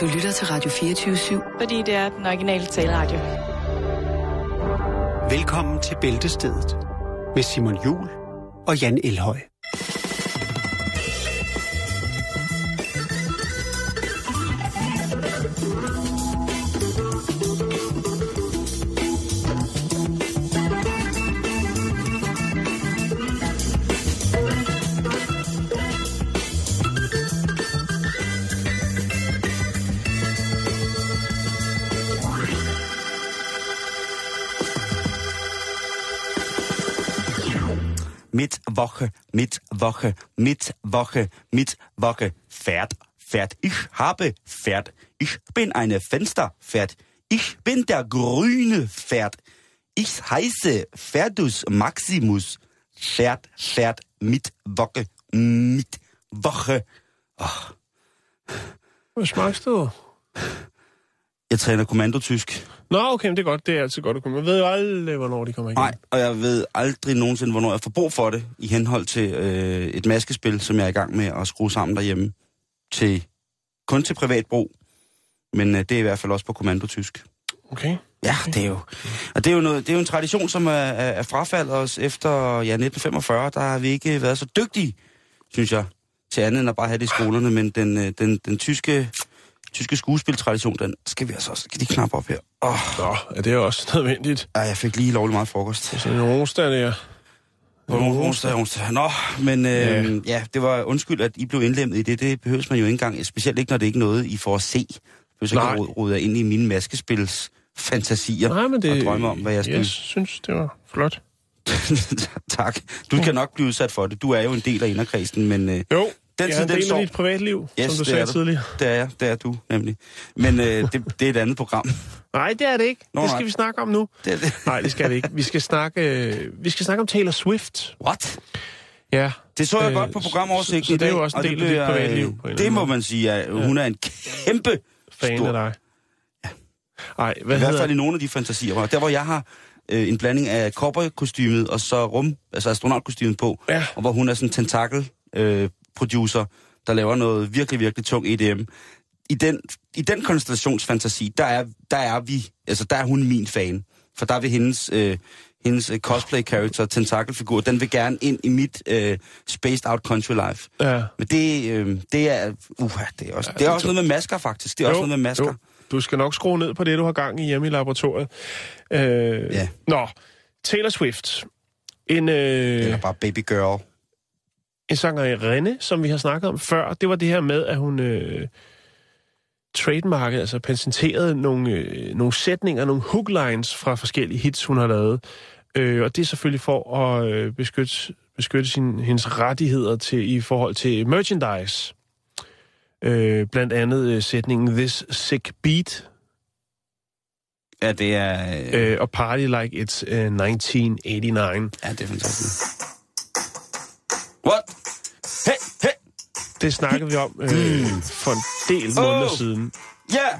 Du lytter til Radio 24-7. Fordi det er den originale taleradio. Velkommen til Bæltestedet med Simon Jul og Jan Elhøj. Wache, mit Wache, mit Wache, mit Wache. Pferd, Pferd, ich habe Pferd. Ich bin eine Fensterpferd. Ich bin der grüne Pferd. Ich heiße Pferdus Maximus. Pferd, Pferd, mit Wache, mit Wache. Ach. Was machst du? Jetzt rede Kommando Züsk. Nå, okay, men det er godt. Det er altid godt at komme. Man ved jo aldrig, hvornår de kommer igen. Nej, og jeg ved aldrig nogensinde, hvornår jeg får brug for det, i henhold til øh, et maskespil, som jeg er i gang med at skrue sammen derhjemme. Til, kun til privat brug, men øh, det er i hvert fald også på kommandotysk. Okay. Ja, det er jo, og det er jo, noget, det er jo en tradition, som er, er, er frafaldet os efter ja, 1945. Der har vi ikke været så dygtige, synes jeg, til andet end at bare have det i skolerne, men den, øh, den, den tyske, tyske skuespiltradition, den skal vi altså også, kan de knappe op her. Oh, Nå, er det også nødvendigt? ej, jeg fik lige lovlig meget frokost. Så en onsdag der. På onsdag, onsdag. Nå, men øh, Ja. ja. ja, det var undskyld, at I blev indlemmet i det. Det behøves man jo ikke engang, specielt ikke, når det ikke er noget, I får at se. Behøves ikke jer ind i mine maskespils fantasier Nej, men det... og drømme om, hvad jeg skal... Jeg synes, det var flot. tak. Du kan nok blive udsat for det. Du er jo en del af inderkredsen, men øh, Jo, Den jeg tid, en den står. dit privatliv, Yes, som du det sagde du. tidligere. det er jeg. Det er du, nemlig. Men øh, det, det er et andet program. Nej, det er det ikke. Nå, det skal nej. vi snakke om nu. Det det. Nej, det skal vi ikke. Vi skal snakke, øh, vi skal snakke om Taylor Swift. What? Ja. Det så jeg Øh, godt på programoversigten så- så det er jo også en det del af dit privatliv, øh, Det må man sige, at hun er en kæmpe Fan stor af dig. Nej, hvad I hvert fald i nogle af de fantasier. Der hvor jeg har øh, en blanding af cowboy-kostymet og så rum, altså astronautkostymet på, Ja. og hvor hun er sådan en tentakel-producer, der laver noget virkelig, virkelig tung EDM. I den, i den konstellationsfantasi, der er, der er vi, altså der er hun min fan. For der vil hendes, øh, hendes øh, cosplay-character, tentakelfigur, den vil gerne ind i mit øh, spaced out country life. Ja. Men det, øh, det er, uh, det er også, det er også noget med masker faktisk. Det er også noget med masker. Jo. Du skal nok skrue ned på det, du har gang i hjemme i laboratoriet. Øh, Ja. Nå, Taylor Swift. En, øh, Eller bare baby girl. En sangerinde, som vi har snakket om før, det var det her med, at hun øh, trademarkede, altså patenterede nogle, øh, nogle sætninger, nogle hooklines fra forskellige hits, hun har lavet. Øh, og det er selvfølgelig for at øh, beskytte, beskytte sin, hendes rettigheder til i forhold til merchandise. Øh, blandt andet øh, sætningen This Sick Beat Ja, det er... Øh, øh, og Party Like It's øh, 1989. ja, det er fantastisk. What? Hey, hey! Det snakkede vi om øh, for en del måneder Oh. siden. Yeah!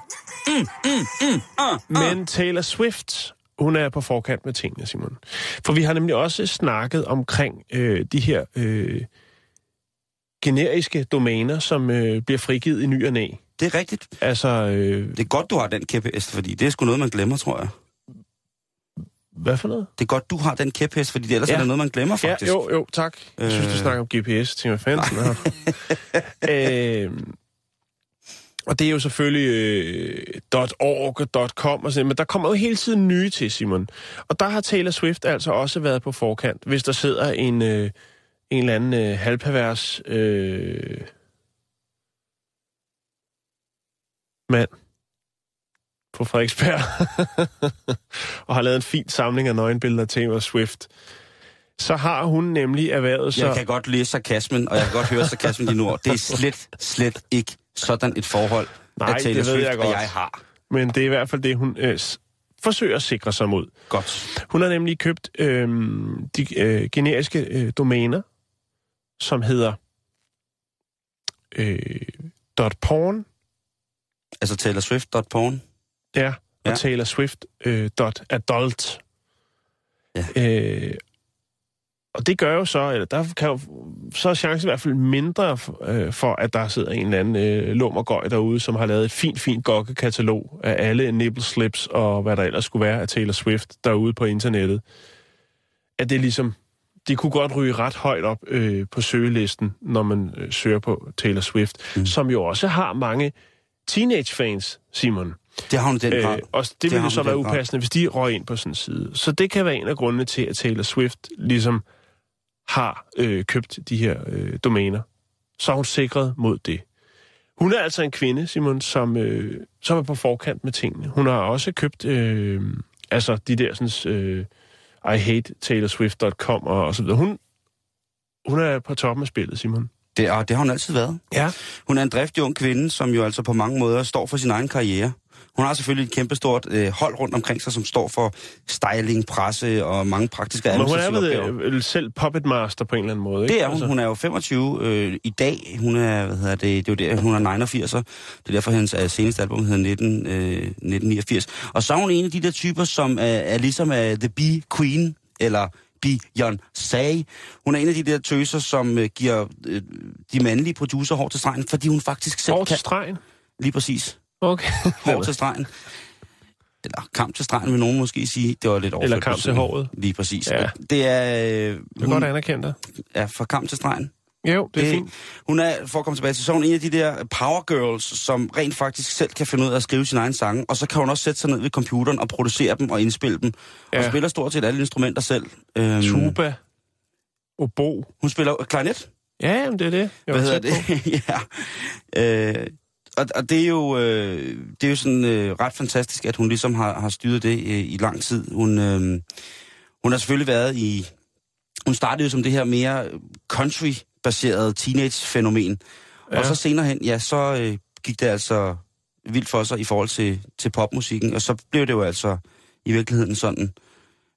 Men Taylor Swift, hun er på forkant med tingene, Simon. For vi har nemlig også snakket omkring øh, de her øh, generiske domæner, som øh, bliver frigivet i ny og næ. Det er rigtigt. Altså, øh, Det er godt, du har den kæphest, fordi det er sgu noget, man glemmer, tror jeg. Hvad for noget? Det er godt, du har den kæphest, fordi ellers Ja. er det noget, man glemmer, faktisk. Ja, jo, jo, tak. Jeg synes, du Øh. snakker om GPS, til hvad fanden øh, og det er jo selvfølgelig øh, .org og .com og sådan, men der kommer jo hele tiden nye til, Simon. Og der har Taylor Swift altså også været på forkant, hvis der sidder en, øh, en eller anden øh, halvpervers øh, mand på Frederiksberg og har lavet en fin samling af nøgenbilleder af Taylor Swift. Så har hun nemlig erhvervet sig... Jeg kan godt læse sarkasmen, og jeg kan godt høre sarkasmen i ord. Det er slet, slet ikke sådan et forhold, Nej, at Taylor det ved Swift jeg og godt. jeg har. Men det er i hvert fald det, hun øh, forsøger at sikre sig mod. Godt. Hun har nemlig købt øh, de øh, generiske øh, domæner, som hedder øh, dot .porn, Altså Taylor Swift.porn. ja, og Ja. Taylor Swift øh, dot .adult. Ja. Øh, og det gør jo så, eller der kan jo, så er chancen i hvert fald mindre øh, for, at der sidder en eller anden øh, lummergøj derude, som har lavet et fint, fint gokkekatalog af alle nipple slips og hvad der ellers skulle være af Taylor Swift derude på internettet. At det ligesom, de kunne godt ryge ret højt op øh, på søgelisten, når man øh, søger på Taylor Swift, mm. som jo også har mange teenage-fans, Simon. Det har hun den grad. Øh, og det, det ville så være upassende, hvis de røg ind på sådan en side. Så det kan være en af grundene til, at Taylor Swift ligesom har øh, købt de her øh, domæner. Så er hun sikret mod det. Hun er altså en kvinde, Simon, som, øh, som er på forkant med tingene. Hun har også købt øh, altså de der sådan, øh, I hate TaylorSwift.com og, og så videre. Hun, hun er på toppen af spillet, Simon. Det, og det har hun altid været. Ja. Hun er en driftig ung kvinde, som jo altså på mange måder står for sin egen karriere. Hun har selvfølgelig et kæmpestort øh, hold rundt omkring sig, som står for styling, presse og mange praktiske Men hun er administrative vel opgaver. øh, selv puppet master på en eller anden måde, ikke? Det er hun. Hun er jo 25 øh, i dag. Hun er, hvad hedder det, det er jo der, hun er 89. Det er derfor, hendes øh, seneste album hedder 19, øh, 1989. Og så er hun en af de der typer, som er, er ligesom er The Bee Queen, eller Beyoncé. Hun er en af de der tøser, som øh, giver øh, de mandlige producer hår til stregen, fordi hun faktisk selv Hårdt kan... til stregen? Lige præcis. Okay. Hår til stregen. Eller kamp til stregen, vil nogen måske sige. Det var lidt overført Eller kamp til håret. Lige præcis. Ja. Ja. Det er... Øh, Det er godt anerkendt dig. er fra kamp til stregen. Jo, det er fint. Hun er, for at komme tilbage til, hun en af de der power girls, som rent faktisk selv kan finde ud af at skrive sin egen sange, og så kan hun også sætte sig ned ved computeren og producere dem og indspille dem, ja. og Ja. spiller stort set alle instrumenter selv. Øhm, Tuba. Obo. Hun spiller klarinet. Ja, jamen, det er det. Jeg Hvad hedder det? ja. Øh, og, og det er jo, øh, det er jo sådan øh, ret fantastisk, at hun ligesom har, har styret det øh, i lang tid. Hun, øh, hun har selvfølgelig været i... Hun startede jo som det her mere country-baserede teenage-fænomen. Ja. Og så senere hen, ja, så øh, gik det altså vildt for sig i forhold til, til popmusikken. Og så blev det jo altså i virkeligheden sådan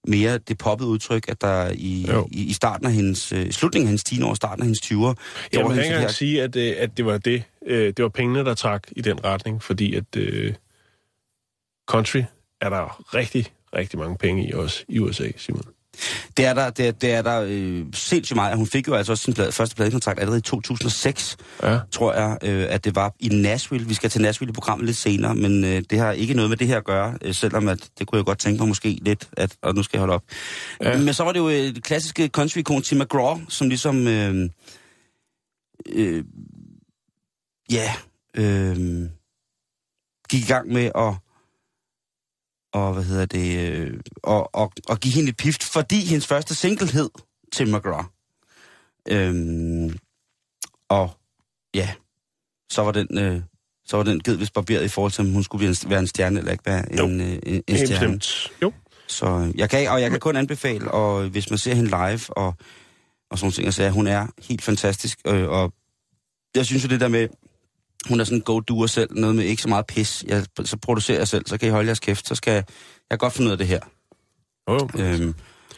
mere det poppede udtryk, at der i, Jo. i, i starten af hendes, øh, slutningen af hendes 10 år, starten af hendes 20'er, Jeg må gjorde ikke hendes engang her- sige, at, øh, at det var det. Øh, det var pengene, der trak i den retning, fordi at øh, country er der rigtig, rigtig mange penge i også i USA, Simon. Det er der, det er, det er der øh, sindssygt meget. Hun fik jo altså også sin plade, første pladekontrakt allerede i 2006, Ja. tror jeg, øh, at det var i Nashville. Vi skal til Nashville i programmet lidt senere, men øh, det har ikke noget med det her at gøre, øh, selvom at, det kunne jeg godt tænke mig måske lidt, at, og nu skal jeg holde op. Ja. Men så var det jo øh, det klassiske country-ikon Tim McGraw, som ligesom, øh, øh, ja, øh, gik i gang med at og hvad hedder det, øh, og, og, og give hende et pift, fordi hendes første single hed Tim McGraw. Øhm, og ja, så var den, øh, så var den givet vist barberet i forhold til, om hun skulle blive en, være en stjerne eller ikke være Jo. en, øh, en, en Helt stjerne. bestemt. Jo. Så øh, jeg kan, og jeg kan kun anbefale, og hvis man ser hende live, og, og sådan ting, så er hun er helt fantastisk, øh, og jeg synes jo det der med, hun er sådan en go-doer selv, noget med ikke så meget pis, jeg, så producerer jeg selv, så kan I holde jeres kæft, så skal jeg, jeg godt finde ud af det her. Jo. Øhm,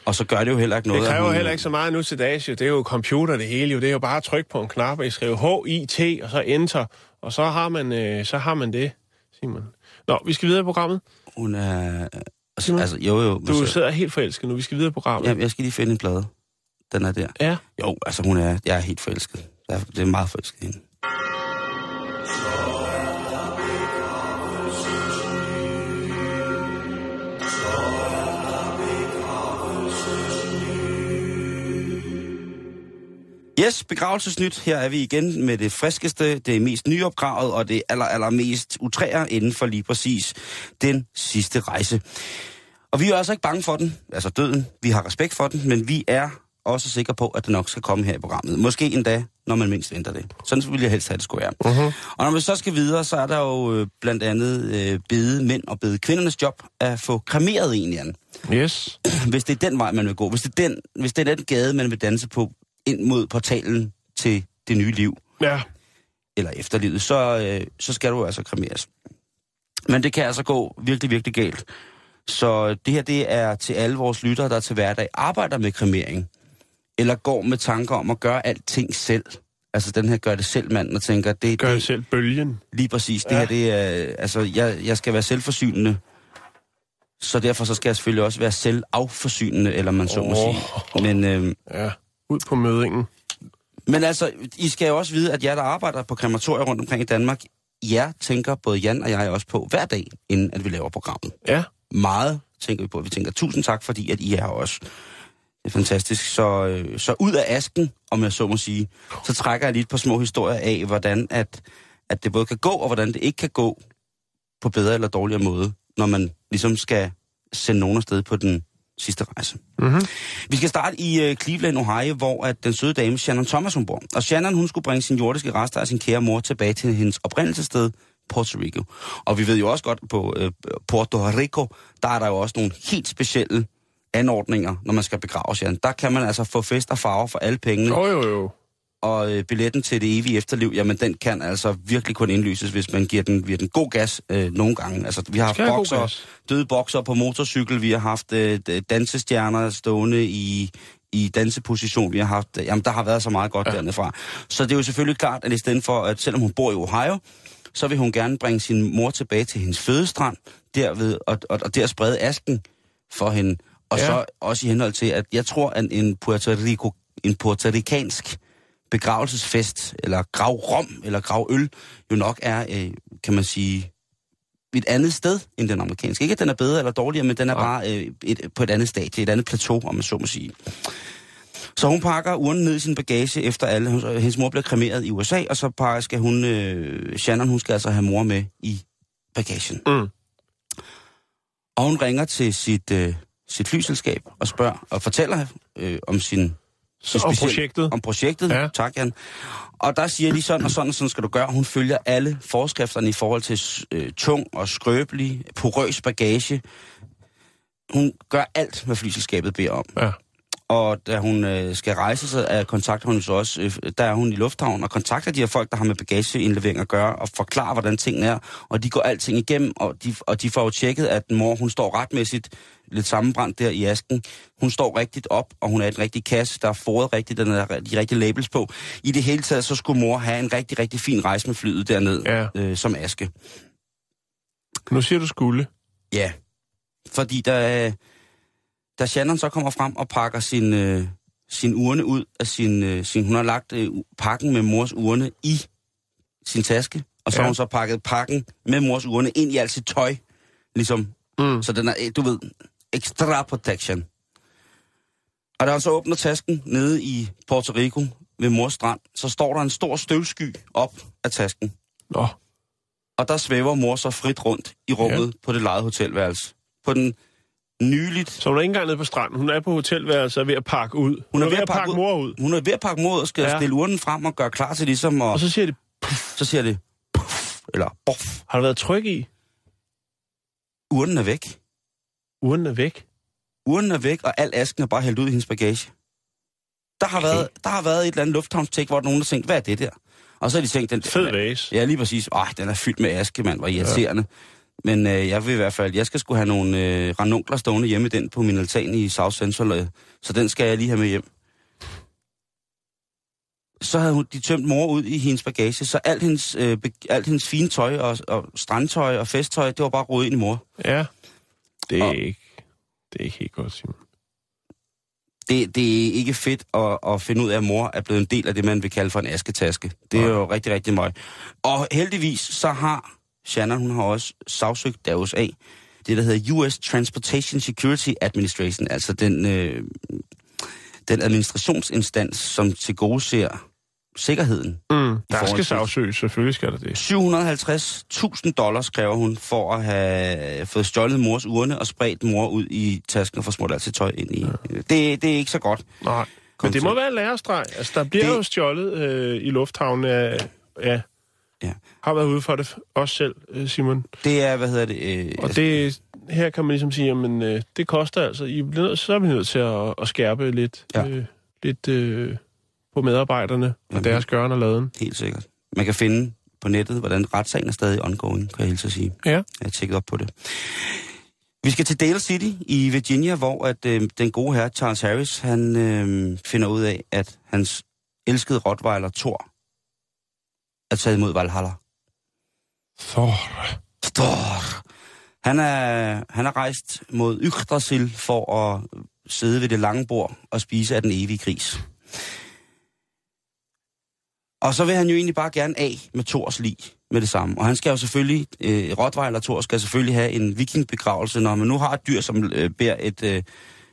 og så gør det jo heller ikke noget. Det kræver hun, heller ikke så meget nu til dags, jo. Det er jo computer det hele, jo. Det er jo bare at trykke på en knap, og I skriver H-I-T, og så enter, og så har man, øh, så har man det, Simon. Nå, vi skal videre i programmet. Hun er... Altså, Simon, altså jo jo. Du altså, sidder helt forelsket nu. Vi skal videre i programmet. ja, jeg skal lige finde en plade. Den er der. Ja. Jo, altså hun er... Jeg er helt forelsket. Jeg er, det er meget forelsket hende. Yes, begravelsesnyt. Her er vi igen med det friskeste, det mest nyopgravet og det aller, aller mest utræer inden for lige præcis den sidste rejse. Og vi er altså ikke bange for den, altså døden. Vi har respekt for den, men vi er også sikre på, at det nok skal komme her i programmet. Måske endda, når man mindst venter det. Sådan vil jeg helst have, det skulle være. Uh-huh. Og når vi så skal videre, så er der jo øh, blandt andet øh, bede mænd og bede kvindernes job at få kremeret en anden. Yes. Hvis det er den vej, man vil gå. Hvis det er den, hvis det er den gade, man vil danse på ind mod portalen til det nye liv, Ja. eller efterlivet, så, øh, så skal du altså kremeres. Men det kan altså gå virkelig, virkelig galt. Så det her, det er til alle vores lyttere, der til hverdag arbejder med kremering, eller går med tanker om at gøre alting selv. Altså den her gør det selv mand, og tænker, det, Gør det det selv bølgen. lige præcis, det Ja. her, det er, altså jeg, jeg skal være selvforsynende. Så derfor så skal jeg selvfølgelig også være selv afforsynende, eller man så må Åh. sige. Men, øh, Ja, ud på mødingen. men altså, I skal jo også vide, at jer, der arbejder på krematorier rundt omkring i Danmark, jer tænker både Jan og jeg også på hver dag, inden at vi laver programmet. Ja, Meget tænker vi på. Vi tænker tusind tak, fordi at I er også. Det er fantastisk. Så, øh, så ud af asken, om jeg så må sige, så trækker jeg lige et par små historier af, hvordan at, at det både kan gå, og hvordan det ikke kan gå på bedre eller dårligere måde, når man ligesom skal sende nogen afsted på den sidste rejse. Mhm. Vi skal starte i uh, Cleveland, Ohio, hvor at den søde dame Shannon Thomas hun bor. Og Shannon hun skulle bringe sin jordiske rester af sin kære mor tilbage til hendes oprindelsessted, Puerto Rico. Og vi ved jo også godt, på uh, Puerto Rico, der er der jo også nogle helt specielle anordninger, når man skal begrave Shannon. Der kan man altså få fest og farver for alle pengene jo jo jo. Og øh, billetten til det evige efterliv, jamen den kan altså virkelig kun indlyses, hvis man giver den, giver den god gas øh, nogle gange. Altså, vi har haft bokser, døde bokser på motorcykel, vi har haft øh, dansestjerner stående i, i danseposition, vi har haft, øh, jamen der har været så meget godt ja. dernede fra. Så det er jo selvfølgelig klart, at i stedet for, at selvom hun bor i Ohio, så vil hun gerne bringe sin mor tilbage til hendes fødestrand, derved, og, og, og der sprede asken for hende. Og Ja. så også i henhold til, at jeg tror, at en Puerto Rico, en puertoricansk begravelsesfest, eller gravrom, eller gravøl, jo nok er, øh, kan man sige, et andet sted end den amerikanske. Ikke at den er bedre eller dårligere, men den er Nej. bare øh, et, på et andet stadie, et andet plateau, om man så må sige. Så hun pakker urnen ned i sin bagage efter alle. Hun- Hendes mor bliver kremeret i USA, og så pakker, skal hun, øh, Shannon, hun skal altså have mor med i bagagen. Mm. Og hun ringer til sit, øh, sit flyselskab og spørger, og fortæller øh, om sin Så, og projektet. om projektet. Ja. Tak, Jan. Og der siger de sådan og sådan og sådan skal du gøre. Hun følger alle forskrifterne i forhold til øh, tung og skrøbelig, porøs bagage. Hun gør alt, hvad flyselskabet beder om. Ja. Og da hun øh, skal rejse, så er, kontakter hun så også, øh, der er hun i lufthavnen, og kontakter de her folk, der har med bagageindlevering at gøre, og forklarer, hvordan tingene er. Og de går alting igennem, og de, og de får jo tjekket, at mor, hun står retmæssigt lidt sammenbrændt der i asken. Hun står rigtigt op, og hun er i en rigtig kasse, der er foret rigtigt, der er de rigtige labels på. I det hele taget, så skulle mor have en rigtig, rigtig fin rejse med flyet derned, Ja. øh, som aske. Nu siger du skulle. Ja, fordi da, da Shannon så kommer frem og pakker sin, øh, sin urne ud af sin, øh, sin... Hun har lagt øh, pakken med mors urne i sin taske, og så Ja. har hun så pakket pakken med mors urne ind i alt sit tøj, ligesom. Mm. Så den er, øh, du ved, extra protection. Og da hun så åbner tasken nede i Puerto Rico ved mors strand, så står der en stor støvsky op af tasken. Nå, Og der svæver mor så frit rundt i rummet ja. på det lejede hotelværelse. På den nyligt... så hun er ikke engang nede på stranden. Hun er på hotelværelset og ved at pakke ud. Hun, er ved at pakke, mor ud. Hun er ved at pakke mor ud og skal Ja. stille urnen frem og gøre klar til ligesom, og, Og så siger de, så siger det... Puff, eller boff. har der været tryk i? Urnen er væk. Urnen er væk. Urnen er væk, og al asken er bare hældt ud i hendes bagage. Der har, Okay. været, der har været et eller andet lufthavnstik, hvor nogen har tænkt, hvad er det der? Og så har de tænkt, den Fed vase. Ja, lige præcis. Ej, den er fyldt med aske, mand. Hvor irriterende. Ja. Men øh, jeg vil i hvert fald, jeg skal sgu have nogle øh, ranunkler stående hjemme i den på min altan i South Central, øh, så den skal jeg lige have med hjem. Så havde hun, de tømt mor ud i hendes bagage, så alt hendes, øh, be, alt hendes fine tøj og, og strandtøj og festtøj, det var bare rodet ind i mor. Ja. Det er, Og- ikke, det er ikke helt godt, Simon. Det, det er ikke fedt at, at finde ud af, at mor er blevet en del af det, man vil kalde for en asketaske. Det er jo rigtig, rigtig meget. Og heldigvis, så har Shannon, hun har også sagsøgt Davos af det, der hedder US Transportation Security Administration, altså den, øh, den administrationsinstans, som til gode ser sikkerheden. Mm. Der skal sagsøges, selvfølgelig skal der det. 750.000 dollars kræver hun for at have fået stjålet mors urne og spredt mor ud i tasken og få smurt alt sit tøj ind i. Ja. Det, det er ikke så godt. Nej. Men det må til. være en lærestreg. Altså, der bliver Det- det... jo stjålet øh, i lufthavnen af... Ja. Ja. Har været ude for det også selv, øh, Simon. Det er, hvad hedder det... Øh, Og det, her kan man ligesom sige, at øh, det koster altså, I bliver nødt, så er vi nødt til at, at skærpe lidt, Ja. øh, lidt øh, på medarbejderne og Jamen. deres gøren og laden. Helt sikkert. Man kan finde på nettet, hvordan retssagen er stadig ongoing, kan jeg hilse at sige. Ja. Jeg har tjekket op på det. Vi skal til Dale City i Virginia, hvor at, øh, den gode herre Charles Harris, han øh, finder ud af, at hans elskede rottweiler Thor er taget imod Valhalla. Thor. Thor. Han er, han er rejst mod Yggdrasil for at sidde ved det lange bord og spise af den evige gris. Og så vil han jo egentlig bare gerne af med Thors lig med det samme. Og han skal jo selvfølgelig, øh, Rottweiler Thor skal selvfølgelig have en vikingbegravelse, når man nu har et dyr, som øh, bærer et, øh,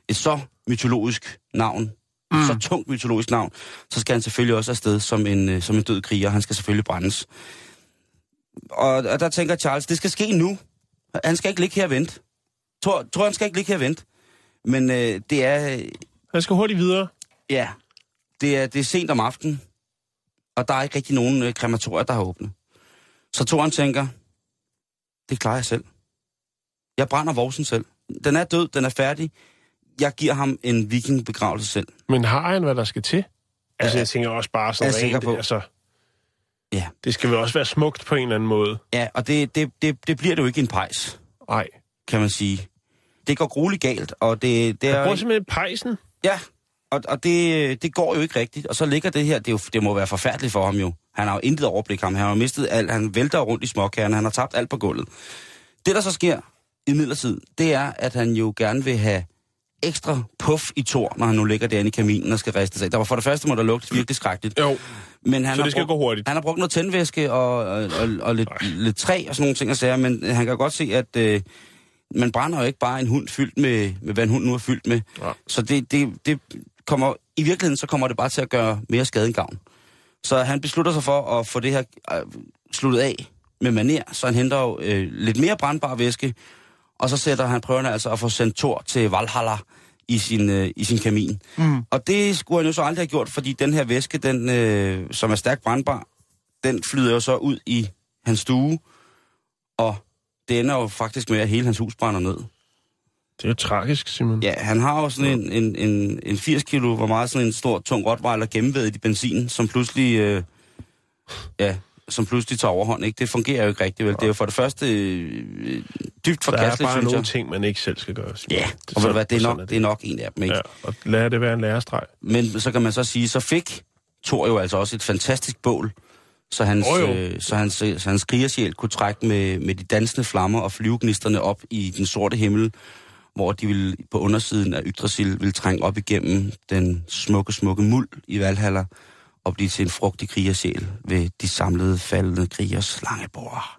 et så mytologisk navn, mm. så tungt mytologisk navn, så skal han selvfølgelig også afsted som en, øh, som en død kriger. Han skal selvfølgelig brændes. Og, og der tænker Charles, det skal ske nu. Han skal ikke ligge her og vente. Tror, tror han skal ikke ligge her og vente. Men øh, det er... Han skal hurtigt videre. Ja, det er, det er sent om aftenen, og der er ikke rigtig nogen øh, krematorier, der har åbnet. Så Toren tænker, det klarer jeg selv. Jeg brænder vorsen selv. Den er død, den er færdig. Jeg giver ham en vikingbegravelse selv. Men har han, hvad der skal til? Altså, Ja, jeg tænker også bare sådan jeg rent, på. altså, Ja, det skal vel også være smukt på en eller anden måde. ja og det, det, det, det bliver det jo ikke en pejs, Nej. kan man sige. Det går grueligt galt, og det, det Jeg er... bruger simpelthen pejsen. Ja, og, og det, det går jo ikke rigtigt. Og så ligger det her, det, jo, det må være forfærdeligt for ham jo. Han har jo intet overblik ham. Han har jo mistet alt. Han vælter rundt i småkærne. Han har tabt alt på gulvet. Det, der så sker i midlertid, det er, at han jo gerne vil have ekstra puff i tor, når han nu ligger derinde i kaminen og skal riste sig. Der var for det første må der lugte virkelig skrækkeligt. Jo, Men han så har det skal brugt, gå hurtigt. Han har brugt noget tændvæske og, og, og, og lidt, lidt træ og sådan nogle ting og sager, men han kan godt se, at øh, man brænder jo ikke bare en hund fyldt med, med hvad en hund nu er fyldt med. Ja. Så det, det, det kommer, i virkeligheden så kommer det bare til at gøre mere skade end gavn. Så han beslutter sig for at få det her øh, sluttet af med maner, så han henter jo øh, lidt mere brandbar væske, og så sætter han prøverne altså at få sendt Thor til Valhalla i sin, øh, i sin kamin. Mm. Og det skulle han jo så aldrig have gjort, fordi den her væske, den, øh, som er stærkt brandbar, den flyder jo så ud i hans stue, og det ender jo faktisk med, at hele hans hus brænder ned. Det er jo tragisk, Simon. Ja, han har jo sådan en, en, en, en 80 kilo, hvor meget sådan en stor, tung rottweiler gennemvedet i benzin, som pludselig, øh, ja, som pludselig tager overhånd. Ikke? Det fungerer jo ikke rigtigt, vel? Det er jo for det første øh, dybt Der er forkasteligt, bare synes nogle jeg. ting, man ikke selv skal gøre. Ja, Det og ved du hvad, det er, nok, det er nok en af dem, ikke? Ja, og lad det være en lærestreg. Men så kan man så sige, så fik Thor jo altså også et fantastisk bål, så hans, jo. øh, så hans, øh, så hans krigersjæl kunne trække med, med de dansende flammer og flyvegnisterne op i den sorte himmel, hvor de ville på undersiden af Yggdrasil ville trænge op igennem den smukke, smukke muld i Valhalla og blive til en frugtig krigersjæl ved de samlede faldende krigers slangebord.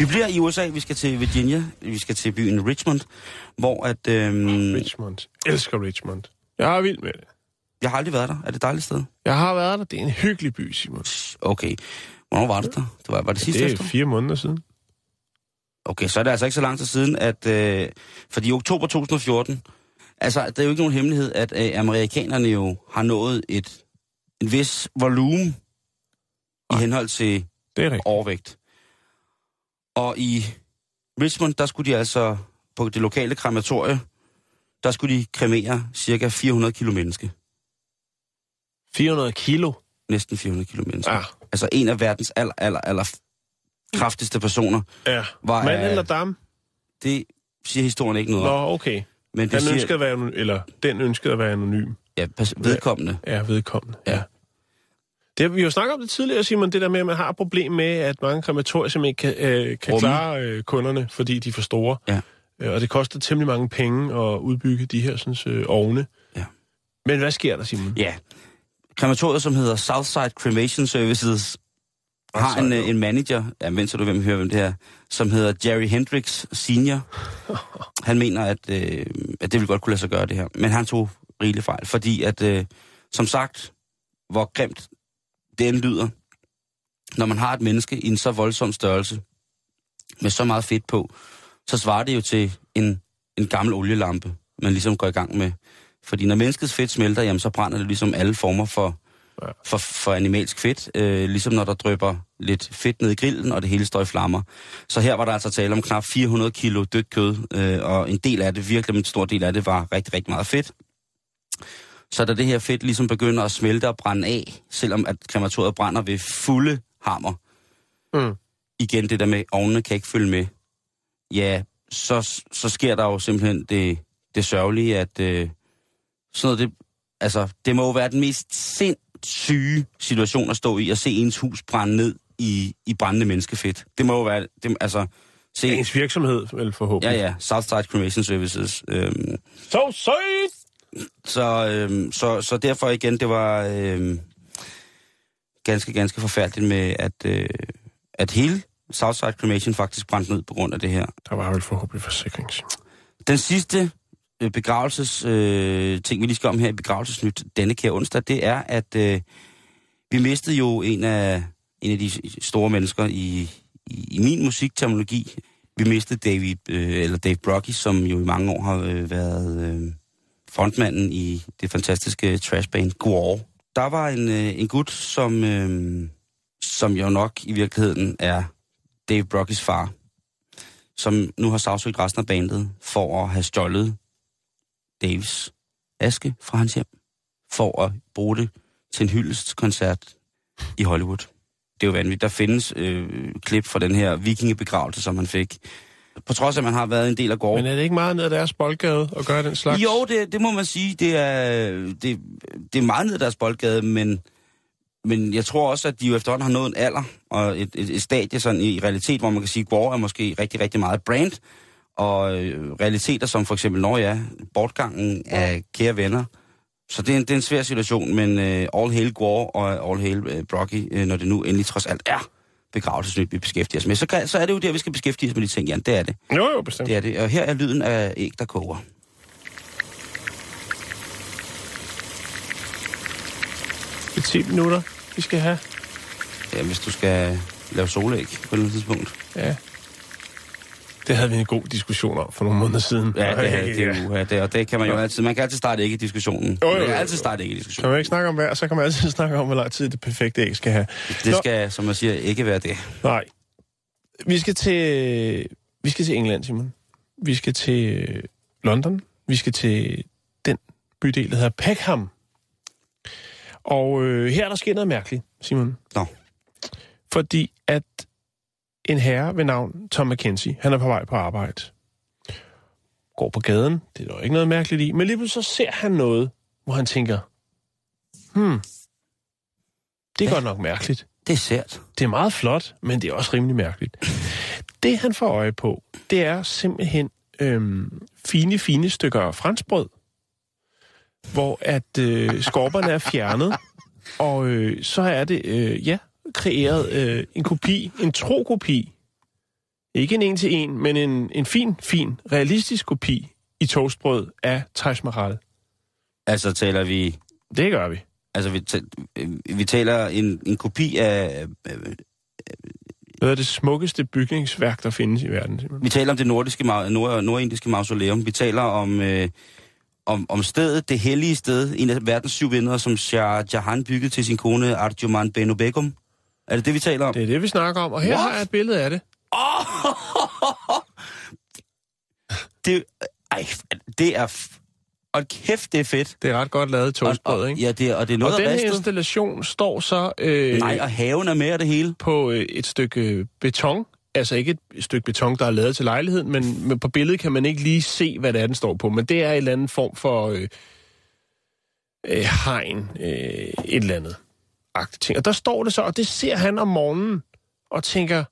Vi bliver i USA, vi skal til Virginia, vi skal til byen Richmond, hvor at... Øhm, Richmond. Elsker Richmond. Jeg er vild med det. jeg har aldrig været der. Er det et dejligt sted? Jeg har været der. Det er en hyggelig by, Simon. Okay. Hvornår var det der? Det var, var det sidste Det er efter? fire måneder siden. Okay, så er det altså ikke så lang tid siden, at... Øh, fordi i oktober 2014... Altså, det er jo ikke nogen hemmelighed, at øh, amerikanerne jo har nået et, en vis volumen i henhold til Det er rigtigt. overvægt. Og i Richmond, der skulle de altså på det lokale krematorie, der skulle de kremere cirka 400 kilo menneske. 400 kilo. Næsten 400 kilo menneske. Ja. Altså en af verdens aller, aller, aller kraftigste personer. Ja. Var, Mand øh, eller dam? Det siger historien ikke noget Nå, om. okay. Men det Han siger, ønskede at være eller den ønskede at være anonym. ja, pas, vedkommende. Ja, vedkommende. Ja. Det, vi jo snakket om det tidligere, Simon, det der med, at man har et problem med, at mange krematorier simpelthen ikke kan, øh, kan Rumme. klare øh, kunderne, fordi de er for store. Ja. Øh, og det koster temmelig mange penge at udbygge de her sådan, øh, ovne. Ja. Men hvad sker der, Simon? Ja. Krematoriet, som hedder Southside Cremation Services, har en, øh, en manager, ja, vent så du hvem høre, hvem det her, som hedder Jerry Hendricks Senior. Han mener, at, øh, at det vil godt kunne lade sig gøre det her. Men han tog rigeligt fejl, fordi at, øh, som sagt, hvor grimt det end lyder, når man har et menneske i en så voldsom størrelse, med så meget fedt på, så svarer det jo til en, en gammel olielampe, man ligesom går i gang med. Fordi når menneskets fedt smelter, jamen, så brænder det ligesom alle former for, for, for animalsk fedt. Øh, ligesom når der drøber lidt fedt ned i grillen, og det hele står i flammer. Så her var der altså tale om knap 400 kilo dødt kød, øh, og en del af det, virkelig en stor del af det, var rigtig, rigtig meget fedt. Så da det her fedt ligesom begynder at smelte og brænde af, selvom at krematoriet brænder ved fulde hammer, Mm. igen det der med, ovnene kan ikke følge med, ja, så, så sker der jo simpelthen det, det sørgelige, at øh, sådan noget, det, altså, det må jo være den mest sindssyge situation at stå i, at se ens hus brænde ned i, i brændende menneskefedt. Det må jo være, det, altså, se, Ens virksomhed, vel forhåbentlig. ja ja, Southside Cremation Services. Øhm, Så sødt! Så, øhm, så, så derfor igen, det var øhm, ganske, ganske forfærdeligt med, at, øh, at hele Southside Cremation faktisk brændte ned på grund af det her. Der var vel forhåbentlig forsikring. Den sidste øh, begravelses øh, ting, vi lige skal om her i begravelsesnyt denne kære onsdag, det er, at øh, vi mistede jo en af, en af de store mennesker i, i, i min musikterminologi. Vi mistede David, øh, eller Dave Brocky, som jo i mange år har øh, været øh, frontmanden i det fantastiske trashband Gwar. Der var en, øh, en gut, som, øh, som jo nok i virkeligheden er Dave Brockys far, som nu har sagsøgt resten af bandet for at have stjålet Daves aske fra hans hjem, for at bruge det til en hyldestkoncert i Hollywood. Det er jo vanvittigt. Der findes øh, klip fra den her vikingebegravelse, som han fik. På trods af, at man har været en del af gården. Men er det ikke meget ned ad deres boldgade at gøre den slags? Jo, det, det må man sige. Det er, det, det er meget ned i deres boldgade, men, men jeg tror også, at de jo efterhånden har nået en alder og et, et, et stadie sådan i, realitet, hvor man kan sige, at Gore er måske rigtig, rigtig meget brand, og øh, realiteter som for eksempel, når ja, bortgangen af kære venner. Så det er en, det er en svær situation, men øh, all hail Gore og all hail øh, Brocky, øh, når det nu endelig trods alt er begravelsesnyt, vi beskæftiger os med, så, kan, så er det jo der, vi skal beskæftige os med de ting, Jan. Det er det. Jo, jo, bestemt. Det er det. Og her er lyden af æg, der koger. Det er 10 minutter, vi skal have. Ja, hvis du skal lave solæg på et tidspunkt. Ja. Det havde vi en god diskussion om for nogle måneder siden. Ja, det, er, det, er, ja, det, og det kan man jo altid. Man kan altid starte ikke i diskussionen. Jo, jo, Man kan altid starte ikke i Kan diskussionen. man ikke snakke om vejr, så kan man altid snakke om, hvor lang tid det perfekte æg skal have. Det Nå. skal, som man siger, ikke være det. Nej. Vi skal til, vi skal til England, Simon. Vi skal til øh, London. Vi skal til den bydel, der hedder Peckham. Og øh, her er der sket noget mærkeligt, Simon. Nå. Fordi at en herre ved navn Tom McKenzie, han er på vej på arbejde. Går på gaden, det er der jo ikke noget mærkeligt i, men lige pludselig så ser han noget, hvor han tænker, hmm, det er godt nok mærkeligt. Det er sært. Det er meget flot, men det er også rimelig mærkeligt. Det, han får øje på, det er simpelthen øhm, fine, fine stykker franskbrød, hvor at øh, skorperne er fjernet, og øh, så er det, øh, ja, kreeret øh, en kopi, en tro kopi. Ikke en en-til-en, men en, en fin, fin, realistisk kopi i toastbrød af Taj Mahal. Altså taler vi... Det gør vi. Altså, vi, øh, vi taler en, en kopi af... øh, Det er det smukkeste bygningsværk, der findes i verden. Simpelthen. Vi taler om det nordiske, nord, nordindiske mausoleum. Vi taler om, øh, om, om stedet, det hellige sted, en af verdens syv venner, som Shah Jahan byggede til sin kone Arjuman Beno Begum. Er det det, vi taler om? Det er det, vi snakker om, og her What? har jeg et billede af det. det, ej, det er... Og kæft, det er fedt. Det er ret godt lavet toastbrød, ikke? ja, det, og det er noget og den af her ristet. installation står så øh, Nej, og haven er med og det hele. på øh, et stykke beton. Altså ikke et stykke beton, der er lavet til lejligheden, men, men på billedet kan man ikke lige se, hvad det er, den står på. Men det er en eller anden form for øh, øh, hegn, øh, et eller andet agtigt ting. Og der står det så, og det ser han om morgenen, og tænker,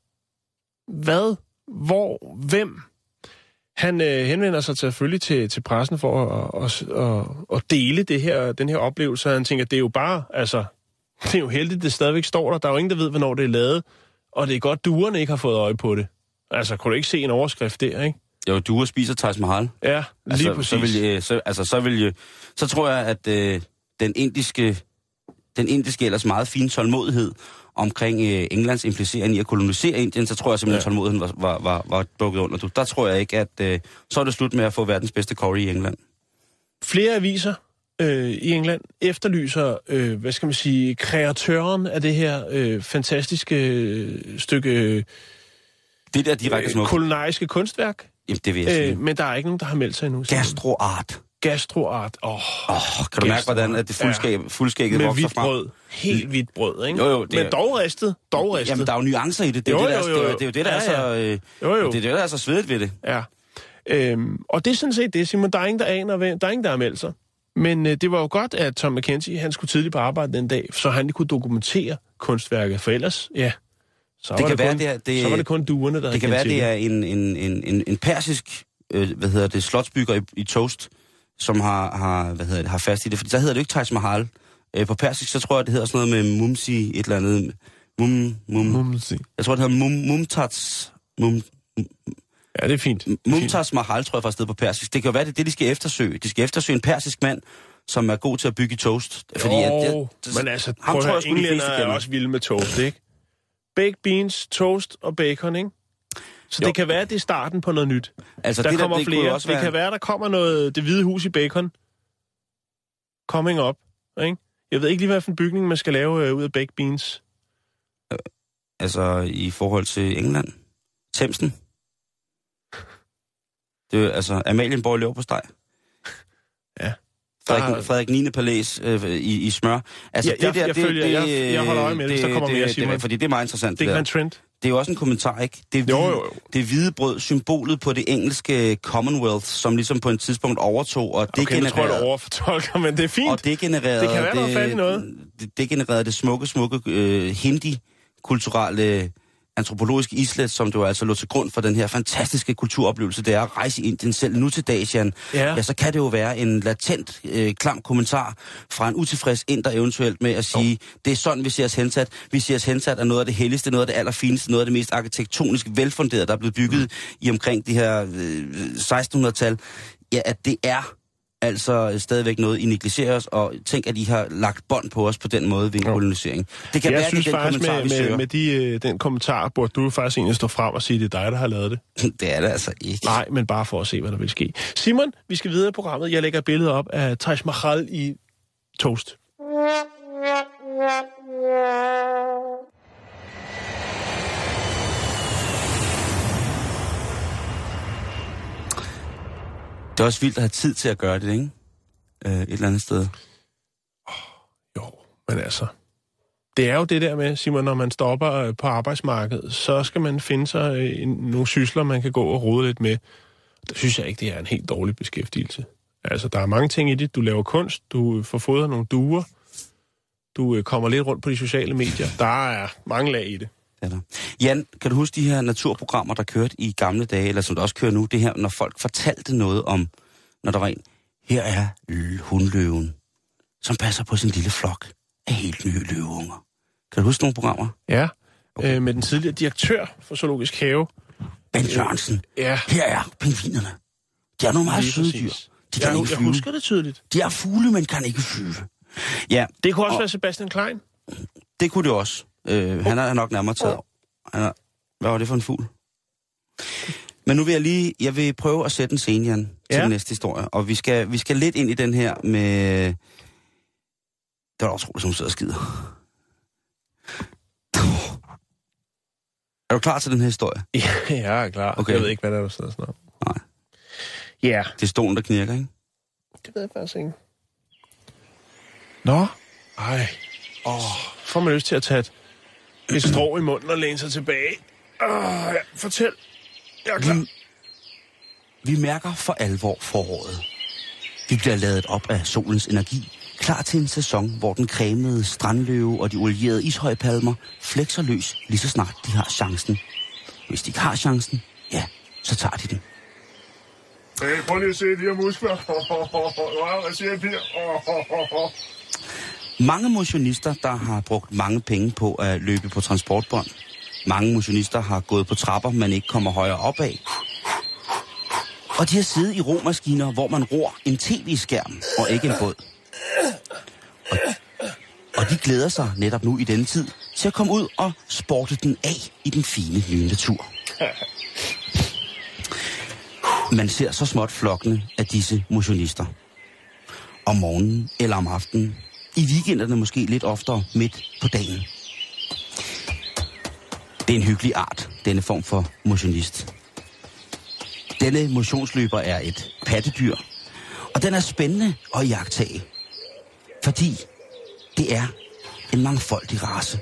hvad, hvor, hvem? Han øh, henvender sig selvfølgelig til, til pressen for at, at, at, at dele det her, den her oplevelse, og han tænker, det er jo bare, altså, det er jo heldigt, det stadigvæk står der. Der er jo ingen, der ved, hvornår det er lavet. Og det er godt, duerne ikke har fået øje på det. Altså, kunne du ikke se en overskrift der, ikke? Jo, du spiser Taj Mahal. Ja, lige altså, præcis. Så, vil, så, altså, så, vil jeg, så tror jeg, at øh, den indiske, den indiske ellers meget fine tålmodighed omkring øh, Englands implicering i at kolonisere Indien, så tror jeg simpelthen, Ja. at tålmodigheden var, var, var, var bukket under. Der tror jeg ikke, at øh, så er det slut med at få verdens bedste curry i England. Flere aviser øh, i England efterlyser, øh, hvad skal man sige, kreatøren af det her øh, fantastiske øh, stykke øh, Det der direkte smukt. kulinariske kunstværk. Jamen, det vil jeg sige. Øh, men der er ikke nogen, der har meldt sig endnu. Gastroart. Gastroart. Åh, oh, Åh, kan du mærke, hvordan at det fuldskægget med vokser hvidt frem? brød. Helt hvidt brød, ikke? Jo, jo, det Men er- dog ristet. Dog ristet. Jamen, der er jo nuancer i det. Det er Jo, det, der, jo, er- jo, det, er- jo. det er jo det, der er Ja, så... ja. Øh, Jo, jo. Det er det, der er så svedigt ved det. Ja. Øhm, og det er sådan set det, Simon. Der er ingen, der aner, der er ingen, der har meldt sig. Men øh, det var jo godt, at Tom McKenzie, han skulle tidligt på arbejde den dag, så han kunne dokumentere kunstværket. For ellers, ja, så, Det var, kan det være, kun, det er- det- så var det kun duerne, der Det kan være, det er en, en, en, en, en persisk, øh, hvad hedder det, slotsbygger i, i Toast, som har, har, hvad hedder det, har fast i det. For der hedder det jo ikke Taj Mahal. Øh, på persisk, så tror jeg, det hedder sådan noget med mumsi, et eller andet. Mum, mum, Mumsi. jeg tror, det hedder mum, mumtats, mum, Ja, det er fint. Det. Mumtaz Mahal, tror jeg faktisk, det på persisk. Det kan jo være, det er det, de skal eftersøge. De skal eftersøge en persisk mand, som er god til at bygge toast. Fordi at jo, men altså, ham prøv at høre, englænder er også vilde med toast, ikke? Baked beans, toast og bacon, ikke? Så Jo. det kan være, det er starten på noget nyt. altså, Der det kommer det kunne flere. også Det være, kan være, der kommer noget det hvide hus i bacon. Coming up, ikke? Jeg ved ikke lige, hvad for en bygning man skal lave øh, ud af baked beans. Altså, i forhold til England. Thamesen. Det er altså, Amalienborg lever på steg. Ja. Frederik, Der- Frederik 9. Palæs øh, i, i smør. Altså, Ja, jeg- jeg følger- jeg- jeg holder øje med det, hvis der kommer mere, Simon. Det, fordi det er meget interessant. Det Det, kan det, være en trend. Det er jo også en kommentar, ikke? Det Jo, hvide, jo, jo. Det hvide brød, symbolet på det engelske Commonwealth, som ligesom på et tidspunkt overtog, og det Okay, nu tror jeg, genererede... overfortolker, men det er fint. Og det genererede... Det kan være, i noget. Det, det genererede det smukke, smukke øh, hindi-kulturelle antropologiske islet, som du altså lå til grund for den her fantastiske kulturoplevelse, det er at rejse i Indien selv nu til dags, Jan. Ja. ja, så kan det jo være en latent, øh, klam kommentar fra en utilfreds inder eventuelt med at sige, det er sådan, vi ser os hensat. Vi ser os hensat af noget af det helligste, noget af det allerfineste, noget af det mest arkitektonisk velfunderede, der er blevet bygget mm. i omkring de her øh, 1600-tal. Ja, at det er altså stadigvæk noget, I negligerer os, og tænk, at I har lagt bånd på os på den måde ved en kolonisering. Det kan jeg være, synes det den faktisk, kommentar, med, vi med, med de, øh, den kommentar, burde du faktisk egentlig stå frem og sige, at det er dig, der har lavet det. Det er det altså ikke. Nej, men bare for at se, hvad der vil ske. Simon, vi skal videre i programmet. Jeg lægger et billede op af Taj Mahal i toast. Det er også vildt at have tid til at gøre det, ikke? Øh, et eller andet sted. Oh, jo, men altså... Det er jo det der med, Simon, når man stopper øh, på arbejdsmarkedet, så skal man finde sig øh, en- nogle sysler, man kan gå og rode lidt med. Det synes jeg ikke, det er en helt dårlig beskæftigelse. Altså, der er mange ting i det. Du laver kunst, du øh, får fodret nogle duer, du kommer lidt rundt på de sociale medier. Der er mange lag i det. Er der. Jan, kan du huske de her naturprogrammer, der kørte i gamle dage, eller som der også kører nu, det her, når folk fortalte noget om, når der var en, her er hundløven, som passer på sin lille flok af helt nye løveunger. Kan du huske nogle programmer? Ja, øh, med den tidligere direktør for Zoologisk Have. Ben Jørgensen, Ja, her er pingvinerne. De er nogle meget lige søde dyr. De kan Jeg, ikke jeg flyve. husker det tydeligt. De er fugle, men kan ikke flyve. Ja, Det kunne også Og- være Sebastian Klein. det kunne det også. Øh, han er nok nærmere taget. Han er, hvad var det for en fugl? Men nu vil jeg lige, jeg vil prøve at sætte en scene, Jan, til Ja. den næste historie. Og vi skal, vi skal lidt ind i den her med... Det var da utroligt, som hun sidder og skider. Er du klar til den her historie? Ja, jeg er klar. Okay. Jeg ved ikke, hvad der er, der sidder sådan Nej. Ja, Det er stolen, der knirker, ikke? det ved jeg faktisk ikke. Nå, ej. Åh, får man lyst til at tage et, et strå i munden og læne sig tilbage. Åh, ja, fortæl. Jeg er klar. Vi, vi mærker for alvor foråret. Vi bliver ladet op af solens energi, klar til en sæson, hvor den cremede strandløve og de olierede ishøjpalmer flekser løs lige så snart de har chancen. Hvis de ikke har chancen, ja, så tager de den. Hey, prøv lige at se de her muskler. Hvad siger jeg? Mange motionister, der har brugt mange penge på at løbe på transportbånd. Mange motionister har gået på trapper, man ikke kommer højere op af. Og de har siddet i romaskiner, hvor man ror en tv-skærm og ikke en båd. Og, og de glæder sig netop nu i denne tid til at komme ud og sporte den af i den fine nye natur. Man ser så småt flokkene af disse motionister. Om morgenen eller om aftenen. I weekenderne måske lidt oftere midt på dagen. Det er en hyggelig art, denne form for motionist. Denne motionsløber er et pattedyr, Og den er spændende at jagtage, fordi det er en mangfoldig race.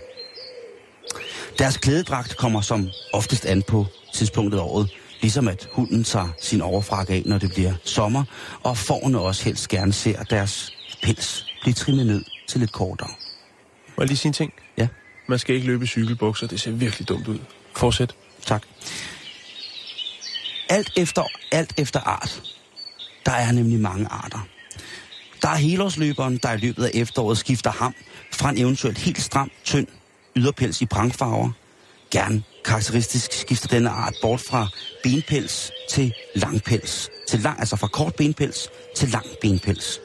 Deres klædedragt kommer som oftest an på tidspunktet af året, ligesom at hunden tager sin overfrak af, når det bliver sommer, og fårene også helst gerne ser deres pels blive trimmet ned til lidt kortere. Må jeg lige sige en ting? Ja, Man skal ikke løbe i cykelbukser. Det ser virkelig dumt ud. Fortsæt. tak. Alt efter, alt efter art. Der er nemlig mange arter. Der er helårsløberen, der i løbet af efteråret skifter ham fra en eventuelt helt stram, tynd yderpels i prangfarver. Gerne karakteristisk skifter denne art bort fra benpels til langpels. Til lang, altså fra kort benpels til lang benpels.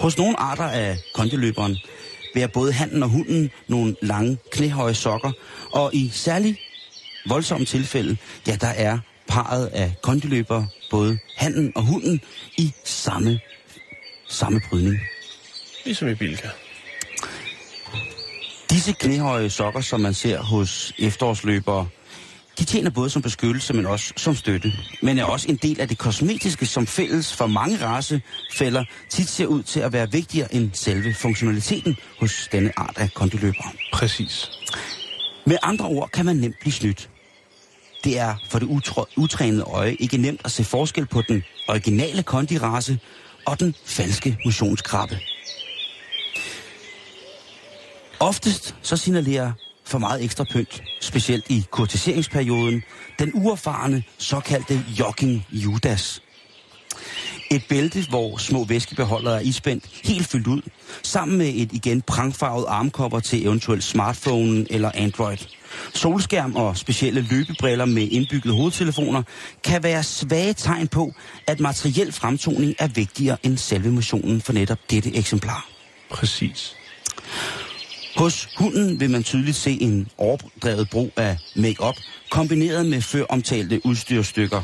Hos nogle arter af kondeløberen bærer både handen og hunden nogle lange, knæhøje sokker, og i særlig voldsomme tilfælde, ja, der er parret af kondeløbere, både handen og hunden, i samme, samme brydning. Ligesom i Bilka. Disse knæhøje sokker, som man ser hos efterårsløbere, de tjener både som beskyttelse, men også som støtte. Men er også en del af det kosmetiske, som fælles for mange racefælder tit ser ud til at være vigtigere end selve funktionaliteten hos denne art af kondeløbere. Præcis. Med andre ord kan man nemt blive snydt. Det er for det utr- utrænede øje ikke nemt at se forskel på den originale kondirace og den falske motionskrabbe. Oftest så signalerer for meget ekstra pynt, specielt i kurtiseringsperioden, den uerfarne såkaldte jogging Judas. Et bælte, hvor små væskebeholdere er ispændt helt fyldt ud, sammen med et igen prangfarvet armkopper til eventuelt smartphone eller Android. Solskærm og specielle løbebriller med indbyggede hovedtelefoner kan være svage tegn på, at materiel fremtoning er vigtigere end selve motionen for netop dette eksemplar. Præcis. Hos hunden vil man tydeligt se en overdrevet brug af makeup kombineret med før omtalte udstyrstykker.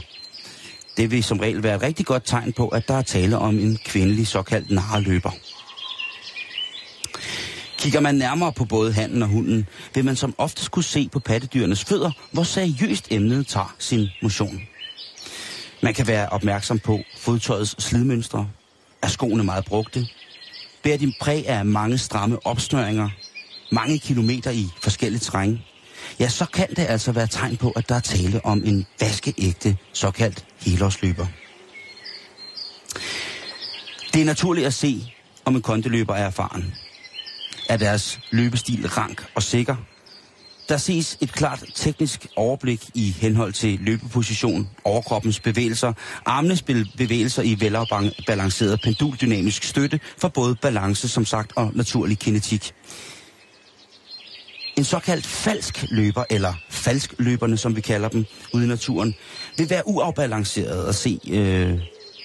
Det vil som regel være et rigtig godt tegn på, at der er tale om en kvindelig såkaldt narløber. Kigger man nærmere på både handen og hunden, vil man som oftest kunne se på pattedyrenes fødder, hvor seriøst emnet tager sin motion. Man kan være opmærksom på fodtøjets slidmønstre. Er skoene meget brugte? Bærer din præg af mange stramme opsnøringer? Mange kilometer i forskellige terræn? Ja, så kan det altså være tegn på, at der er tale om en vaskeægte såkaldt helårsløber. Det er naturligt at se, om en kondeløber er erfaren. Er deres løbestil rank og sikker? Der ses et klart teknisk overblik i henhold til løbeposition, overkroppens bevægelser, armenes bevægelser i velafbalanceret penduldynamisk støtte for både balance, som sagt, og naturlig kinetik. En såkaldt falsk løber, eller falsk løberne, som vi kalder dem, ude i naturen, vil være uafbalanceret at se, øh,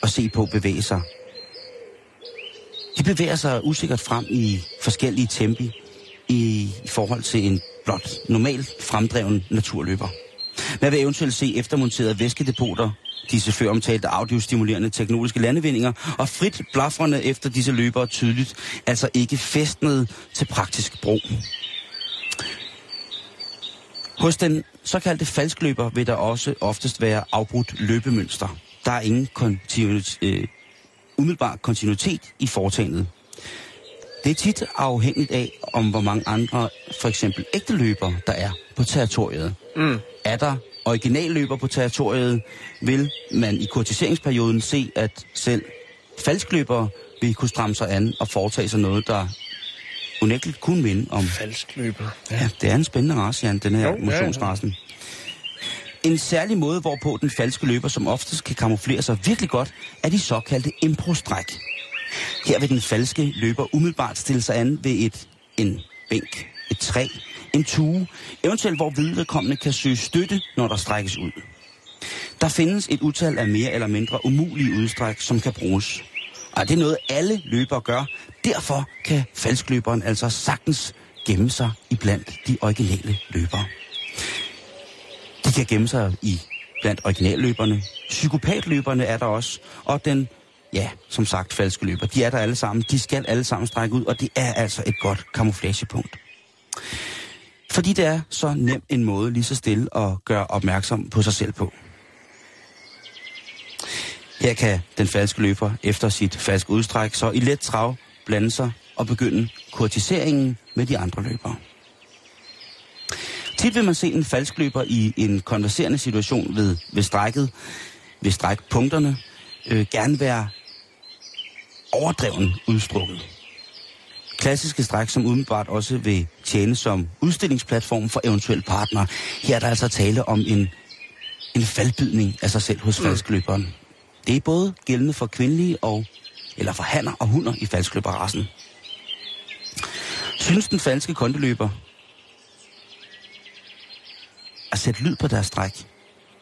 at se på bevæge sig. De bevæger sig usikkert frem i forskellige tempi i, i forhold til en blot normalt fremdreven naturløber. Man vil eventuelt se eftermonterede væskedepoter, disse før omtalte audiostimulerende teknologiske landevindinger, og frit blafrende efter disse løbere tydeligt, altså ikke festnet til praktisk brug. Hos den såkaldte falskløber vil der også oftest være afbrudt løbemønster. Der er ingen kontinuitet, øh, umiddelbar kontinuitet i foretagendet. Det er tit afhængigt af, om hvor mange andre, for eksempel ægte løbere, der er på territoriet. Mm. Er der originalløber på territoriet, vil man i kortiseringsperioden se, at selv falskløbere vil kunne stramme sig an og foretage sig noget, der unægteligt kunne minde om Falsk løber. Ja, det er en spændende race, Jan, den her Jo, ja, ja. motionsrasen. En særlig måde, hvorpå den falske løber som oftest kan kamuflere sig virkelig godt, er de såkaldte improstræk. Her vil den falske løber umiddelbart stille sig an ved et, en bænk, et træ, en tue, eventuelt hvor vedkommende kan søge støtte, når der strækkes ud. Der findes et utal af mere eller mindre umulige udstræk, som kan bruges. Og det er noget, alle løbere gør. Derfor kan falskløberen altså sagtens gemme sig i blandt de originale løbere. De kan gemme sig i blandt originalløberne. Psykopatløberne er der også. Og den, ja, som sagt, falske løber. De er der alle sammen. De skal alle sammen strække ud, og det er altså et godt kamuflagepunkt. Fordi det er så nem en måde lige så stille at gøre opmærksom på sig selv på. Her kan den falske løber efter sit falske udstræk så i let trav blande sig og begynde kurtiseringen med de andre løbere. Tit vil man se en falsk løber i en konverserende situation ved, ved strækket, ved strækpunkterne, øh, gerne være overdreven udstrukket. Klassiske stræk, som umiddelbart også vil tjene som udstillingsplatform for eventuelle partnere. Her er der altså tale om en, en faldbydning af sig selv hos falskløberen. Det er både gældende for kvindelige og, eller for hanner og hunder i falskløberrassen. Synes den falske kondeløber at sætte lyd på deres stræk,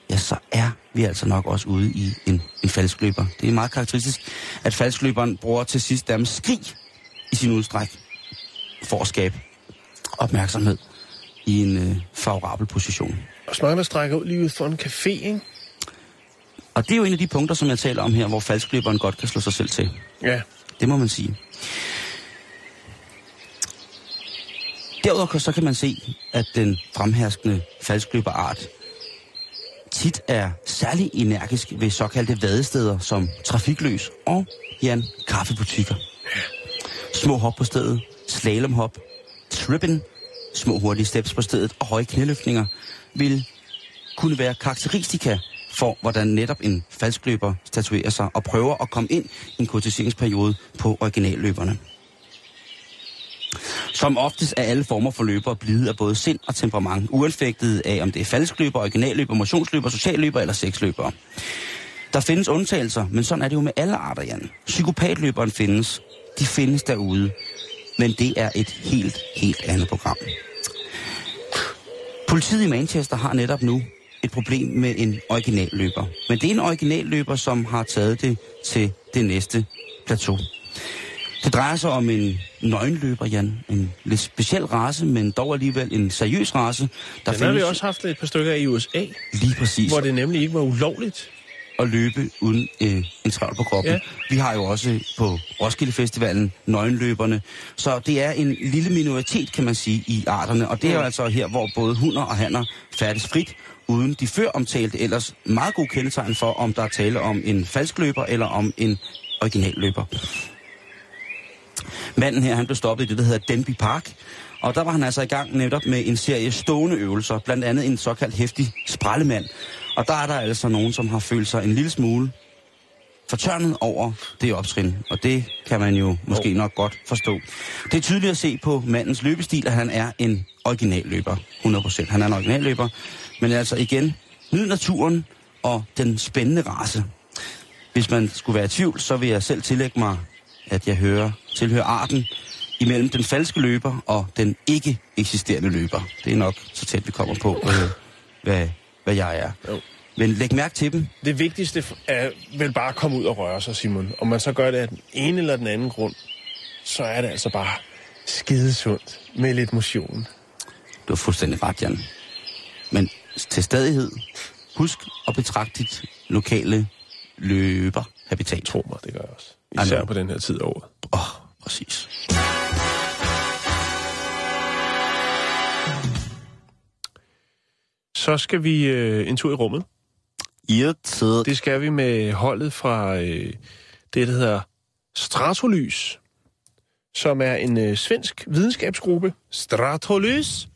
ja, så er vi altså nok også ude i en, en falskløber. Det er meget karakteristisk, at falskløberen bruger til sidst deres skrig i sin udstræk for at skabe opmærksomhed i en øh, favorabel position. Og så mange, der strækker ud lige ud for en café, ikke? Og det er jo en af de punkter, som jeg taler om her, hvor falskløberen godt kan slå sig selv til. Ja. Det må man sige. Derudover så kan man se, at den fremherskende falskløberart tit er særlig energisk ved såkaldte vadesteder som trafikløs og Jan kaffebutikker. Små hop på stedet, slalomhop, trippen, små hurtige steps på stedet og høje knæløftninger vil kunne være karakteristika for, hvordan netop en falskløber statuerer sig og prøver at komme ind i en kortiseringsperiode på originalløberne. Som oftest er alle former for løbere blide af både sind og temperament, uanfægtet af om det er falskløber, originalløber, motionsløber, socialløber eller sexløbere. Der findes undtagelser, men sådan er det jo med alle arter, Jan. Psykopatløberen findes. De findes derude. Men det er et helt, helt andet program. Politiet i Manchester har netop nu et problem med en originalløber. Men det er en originalløber, som har taget det til det næste plateau. Det drejer sig om en nøgenløber, Jan. En lidt speciel race, men dog alligevel en seriøs race. Der Den har vi også haft et par stykker af i USA. Lige præcis. Hvor det nemlig ikke var ulovligt. At løbe uden øh, en travl på kroppen. Ja. Vi har jo også på Roskilde Festivalen nøgenløberne. Så det er en lille minoritet, kan man sige, i arterne. Og det er jo altså her, hvor både hunder og hanner færdes frit, uden de før omtalte ellers meget gode kendetegn for, om der er tale om en falskløber eller om en original løber. Manden her, han blev stoppet i det, der hedder Denby Park. Og der var han altså i gang netop med en serie stående øvelser, blandt andet en såkaldt hæftig sprallemand. Og der er der altså nogen, som har følt sig en lille smule fortørnet over det optrin, og det kan man jo måske nok godt forstå. Det er tydeligt at se på mandens løbestil, at han er en originalløber, 100%. Han er en originalløber, men altså igen, nyd naturen og den spændende race. Hvis man skulle være i tvivl, så vil jeg selv tillægge mig, at jeg hører, tilhører arten imellem den falske løber og den ikke eksisterende løber. Det er nok så tæt, vi kommer på, øh, hvad, hvad jeg er. Jo. Men læg mærke til dem. Det vigtigste er vel bare at komme ud og røre sig, Simon. Om man så gør det af den ene eller den anden grund, så er det altså bare skidesundt med lidt motion. Du har fuldstændig ret, Jan. Men til stadighed, husk at betragte dit lokale løberhabitat. Tro mig, det gør jeg også. Især på den her tid af året. Åh, oh, præcis. Så skal vi øh, en tur i rummet. Irriteret. Det skal vi med holdet fra øh, det, der hedder Stratolys, som er en øh, svensk videnskabsgruppe. Stratolys.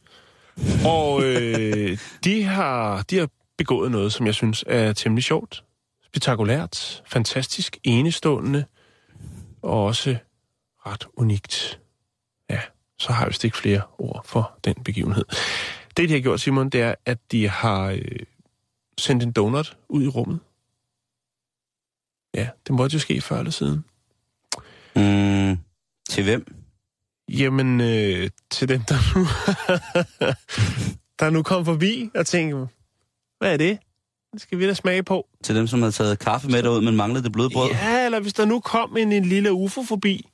Og øh, de, har, de har begået noget, som jeg synes er temmelig sjovt, spektakulært, fantastisk, enestående og også ret unikt. Ja, så har jeg vist ikke flere ord for den begivenhed. Det, de har gjort, Simon, det er, at de har øh, sendt en donut ud i rummet. Ja, det måtte jo ske før eller siden. Mm, til hvem? Jamen, øh, til dem, der nu, der nu kom forbi og tænkte, hvad er det? Det skal vi da smage på. Til dem, som havde taget kaffe med derud, men manglede det bløde brød? Ja, eller hvis der nu kom en, en lille ufo forbi,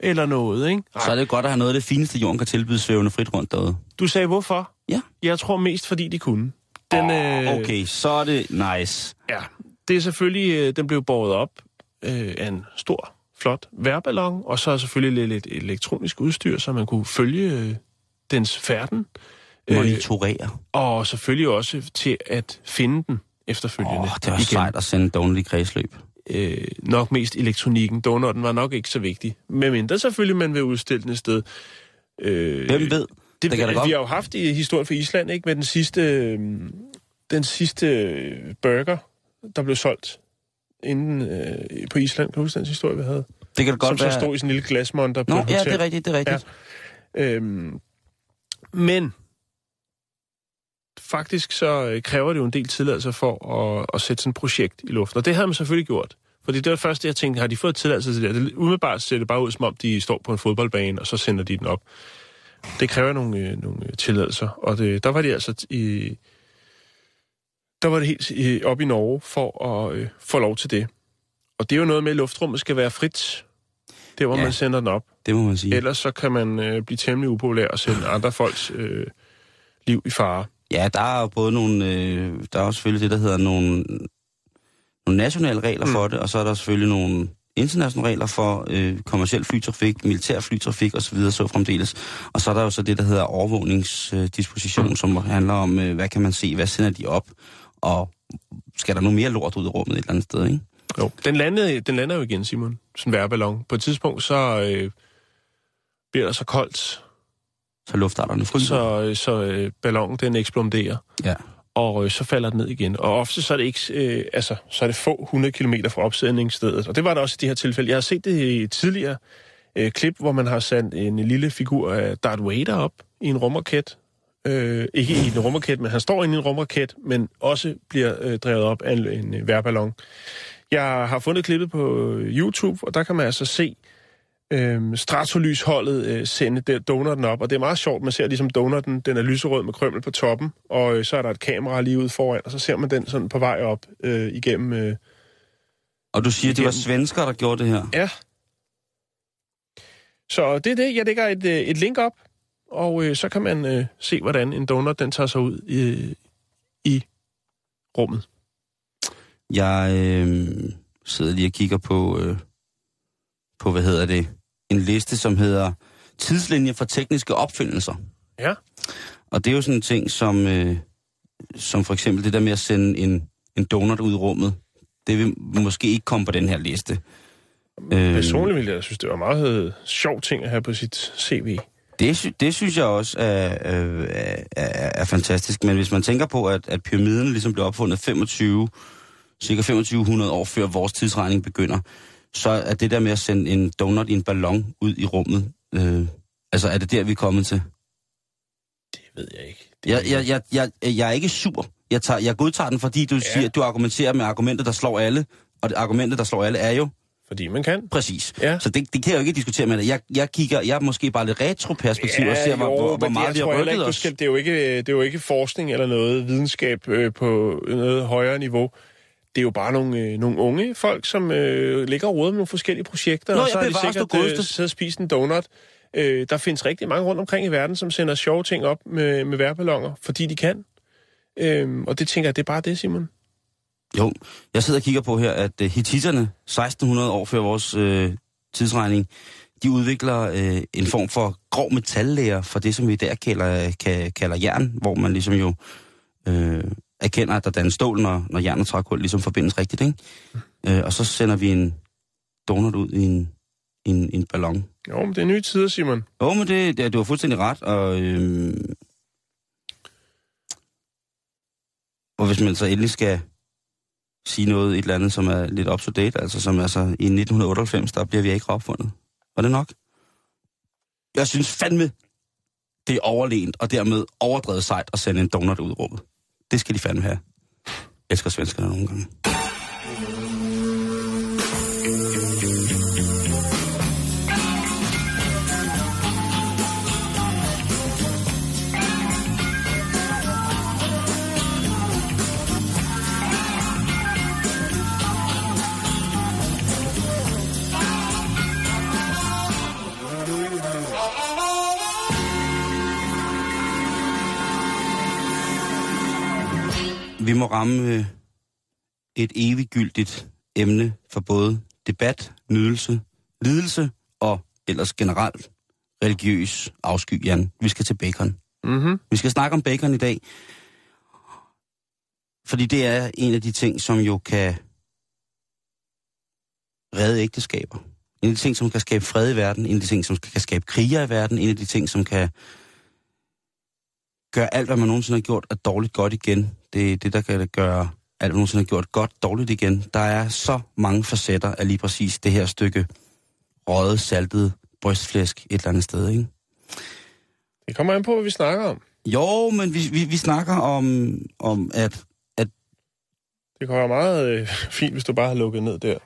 eller noget, ikke? Så er det godt at have noget af det fineste, jorden kan tilbyde svævende frit rundt derude. Du sagde hvorfor? Ja. Jeg tror mest, fordi de kunne. Den, oh, okay, så er det nice. Ja, det er selvfølgelig, øh, den blev båret op øh, af en stor, flot værballon, og så selvfølgelig lidt elektronisk udstyr, så man kunne følge øh, dens færden. Monitorere. Øh, og selvfølgelig også til at finde den efterfølgende. Åh, det var igen. sejt at sende donut i kredsløb. øh, nok mest elektronikken. Donutten var nok ikke så vigtig. Men mindre selvfølgelig, man vil udstille den et sted. Øh, Hvem ved? Det, Det kan vi godt- har jo haft i historien for Island, ikke? Med den sidste, øh, den sidste øh, burger, der blev solgt inden øh, på Island. Kan du huske den historie, vi havde? Det kan Som godt så være... stod i sådan en lille glasmonter på Nå, ja, det er rigtigt, det er rigtigt. Ja. Øhm, men faktisk så øh, kræver det jo en del tilladelse for at, at sætte sådan et projekt i luften. Og det havde man selvfølgelig gjort. Fordi det var det første, jeg tænkte, har de fået tilladelse til det? det umiddelbart ser det bare ud, som om de står på en fodboldbane, og så sender de den op. Det kræver nogle, øh, nogle øh, tilladelser. Og det, der var de altså i... Der var det helt i, op i Norge for at øh, få lov til det. Og det er jo noget med, at luftrummet skal være frit. Der, hvor Ja. man sender den op. Det må man sige. Ellers så kan man øh, blive temmelig upopulær og sætte andre folks øh, liv i fare. Ja, der er jo både nogle... Øh, der er jo selvfølgelig det, der hedder nogle, nogle nationale regler mm. for det, og så er der selvfølgelig nogle internationale regler for øh, kommersiel flytrafik, militær flytrafik osv. Så, så fremdeles. Og så er der jo så det, der hedder overvågningsdisposition, mm. som handler om, øh, hvad kan man se, hvad sender de op, og skal der nu mere lort ud i rummet et eller andet sted, ikke? Jo. Den, landede, den lander jo igen, Simon. Sådan en værballon. På et tidspunkt, så øh, bliver der så koldt, Så luftarterne fryser. så, øh, så øh, ballonen den eksploderer, Ja. og øh, så falder den ned igen. Og ofte så er det ikke, øh, altså, så er det få 100 km fra opsætningsstedet. Og det var der også i de her tilfælde. Jeg har set det i tidligere øh, klip, hvor man har sat en lille figur af Darth Vader op i en rumraket. Øh, ikke i en rumraket, men han står inde i en rumraket, men også bliver øh, drevet op af en, en øh, værballon. Jeg har fundet klippet på øh, YouTube, og der kan man altså se øh, stratolysholdet øh, sende der donutten op. Og det er meget sjovt, man ser ligesom donutten, den er lyserød med krømmel på toppen, og øh, så er der et kamera lige ude foran, og så ser man den sådan på vej op øh, igennem... Øh, Og du siger, det var Igennem. svensker, der gjorde det her? ja. Så det er det. Jeg lægger et, øh, et link op, og øh, så kan man øh, se, hvordan en donut den tager sig ud i, i rummet. Jeg øh, sidder lige og kigger på, øh, på, hvad hedder det, en liste, som hedder Tidslinje for tekniske opfindelser. Ja. Og det er jo sådan en ting, som, øh, som for eksempel det der med at sende en, en donut ud i rummet. Det vil måske ikke komme på den her liste. Øh, Personligt ville jeg synes, det var en meget øh, sjov ting at have på sit CV. Det, sy- det synes jeg også er, øh, er, er, er fantastisk. Men hvis man tænker på, at, at pyramiden ligesom blev opfundet 25, cirka 2500 år før vores tidsregning begynder, så er det der med at sende en donut i en ballon ud i rummet, øh, altså er det der, vi er kommet til? Det ved jeg ikke. Det Jeg, jeg, jeg, jeg, jeg er ikke sur. Jeg, tager, jeg godtager den, fordi du ja. siger, du argumenterer med argumentet, der slår alle. Og det argumentet, der slår alle, er jo Fordi man kan. præcis. Ja. Så det, det kan jeg jo ikke diskutere med dig. Jeg, jeg kigger, jeg er måske bare lidt retroperspektiv og ser, hvor, jo, hvor, hvor meget vi har rykket os. skal, det, er jo ikke, det er jo ikke forskning eller noget videnskab øh, på noget højere niveau. Det er jo bare nogle, øh, nogle unge folk, som øh, ligger og roder med nogle forskellige projekter, Nå, og så har de sikkert øh, siddet og spist en donut. Øh, der findes rigtig mange rundt omkring i verden, som sender sjove ting op med, med værballoner, fordi de kan. Øh, og det tænker jeg, det er bare det, Simon. Jo, jeg sidder og kigger på her, at uh, hititterne, 1600 år før vores uh, tidsregning, de udvikler uh, en form for grov metallæger for det, som vi i dag kalder, kan, kalder jern, hvor man ligesom jo uh, erkender, at der dannes stål, når, når jern og trækul ligesom forbindes rigtigt, ikke? Uh, og så sender vi en donut ud i en, en, en ballon. Jo, men det er nye tider, Simon. Jo, men det, det, du har fuldstændig ret, og, øhm, og hvis man så endelig skal sige noget, et eller andet, som er lidt up to date, altså som altså i 1998, der bliver vi ikke opfundet. Var det nok? Jeg synes fandme, det er overlegent, og dermed overdrevet sejt at sende en donut ud i rummet. Det skal de fandme have. Jeg elsker svenskerne nogle gange. Vi må ramme øh, et eviggyldigt emne for både debat, nydelse, lidelse og ellers generelt religiøs afsky, Jan. Vi skal til bacon. Mm-hmm. Vi skal snakke om bacon i dag. Fordi det er en af de ting, som jo kan redde ægteskaber. En af de ting, som kan skabe fred i verden. En af de ting, som kan skabe kriger i verden. En af de ting, som kan gøre alt, hvad man nogensinde har gjort, at dårligt godt igen. Det er det, der kan gøre alt, hvad man nogensinde har gjort godt dårligt igen. Der er så mange facetter af lige præcis det her stykke røget, saltet brystflæsk et eller andet sted, ikke? Det kommer an på, hvad vi snakker om. Jo, men vi, vi, vi snakker om, om at, at Det kunne være meget øh, fint, hvis du bare havde lukket ned der,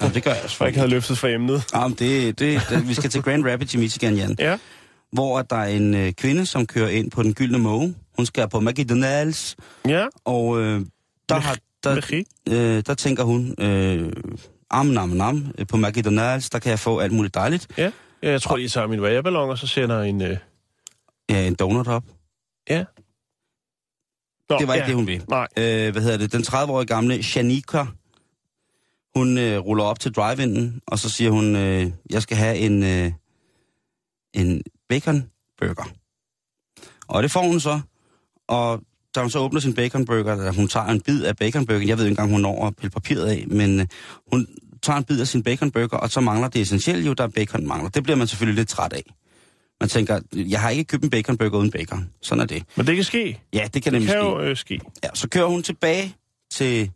jamen, det gør jeg og ikke selvfølgelig. havde løftet for emnet. Jamen, det, det, det, vi skal til Grand Rapids i Michigan, Jan. Ja. Hvor at der er en øh, kvinde, som kører ind på den gyldne måge. Hun skal på McDonald's, Ja, og øh, der, har, der, øh, der tænker hun, øh, am nam nam, øh, på McDonald's, der kan jeg få alt muligt dejligt. Ja. ja jeg tror, de tager min vejrballon, og så sender en... Øh... Ja, en donut op. Ja. Nå, Det var ja. ikke det, hun ville. Nej. Øh, hvad hedder det? Den 30-årige gamle Shanika, hun øh, ruller op til drive og så siger hun, øh, jeg skal have en, øh, en bacon burger. Og det får hun så, og da hun så åbner sin bacon burger, eller hun tager en bid af bacon burger, jeg ved ikke engang, hun når at pille papiret af, men øh, hun tager en bid af sin bacon burger, og så mangler det essentielle jo, der er bacon mangler. Det bliver man selvfølgelig lidt træt af. Man tænker, jeg har ikke købt en bacon burger uden bacon. Sådan er det. Men det kan ske. Ja, det kan Det nemlig kan ske. jo øh, ske. Ja, så kører hun tilbage til,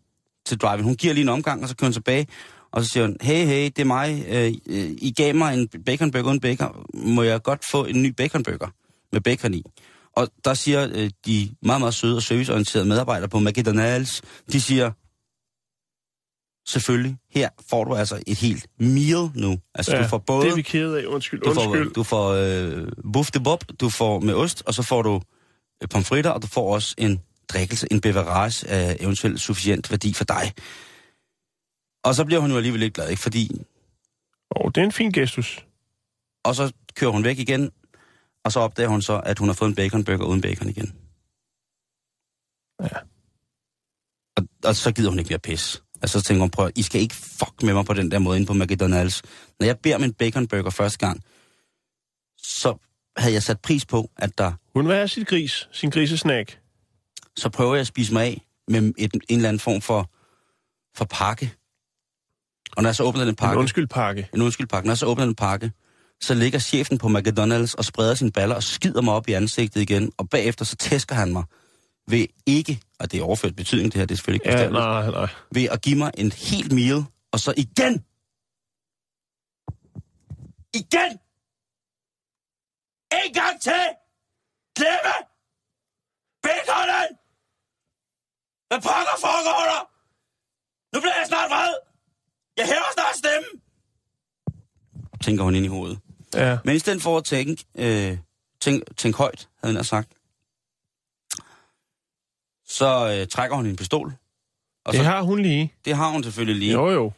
til drive Hun giver lige en omgang, og så kører hun tilbage. Og så siger hun, hey, hey, det er mig. Øh, øh, I gav mig en baconburger uden bacon. Må jeg godt få en ny baconburger med bacon i? Og der siger øh, de meget, meget søde og serviceorienterede medarbejdere på McDonald's, de siger, selvfølgelig, her får du altså et helt meal nu. Altså, Ja, du får både... Det er vi kede af. Undskyld, Du får, undskyld. du får øh, buff de bob, du får med ost, og så får du øh, pomfritter, og du får også en drikkelse, en beverage af eventuelt sufficient værdi for dig. Og så bliver hun jo alligevel lidt glad, ikke? Fordi... Åh, det er en fin gestus. Og så kører hun væk igen, og så opdager hun så, at hun har fået en baconburger uden bacon igen. Ja. Og, og så gider hun ikke mere pis. Altså så tænker hun, prøv, I skal ikke fuck med mig på den der måde inde på McDonald's. Når jeg beder om en baconburger første gang, så havde jeg sat pris på, at der Hun vil have sit gris, sin grisesnack. så prøver jeg at spise mig af med et, en eller anden form for, for pakke. Og når jeg så åbner den En pakke, undskyld pakke. en undskyld pakke, når jeg så åbner den pakke, så ligger chefen på McDonald's og spreder sine baller og skider mig op i ansigtet igen, og bagefter så tæsker han mig ved ikke, og det er overført betydning det her, det er selvfølgelig ikke Ja, nej, nej. ved at give mig en helt meal, og så igen, igen, en gang til, glemme baconen! Hvad pokker foregår der? Nu bliver jeg snart vred! Jeg hæver snart stemme! Tænker hun ind i hovedet. Ja. Men i stedet for at tænke, øh, tænk, tænk højt, havde han sagt, så øh, trækker hun en pistol. Og Det så, har hun lige. det har hun selvfølgelig lige. Jo, jo.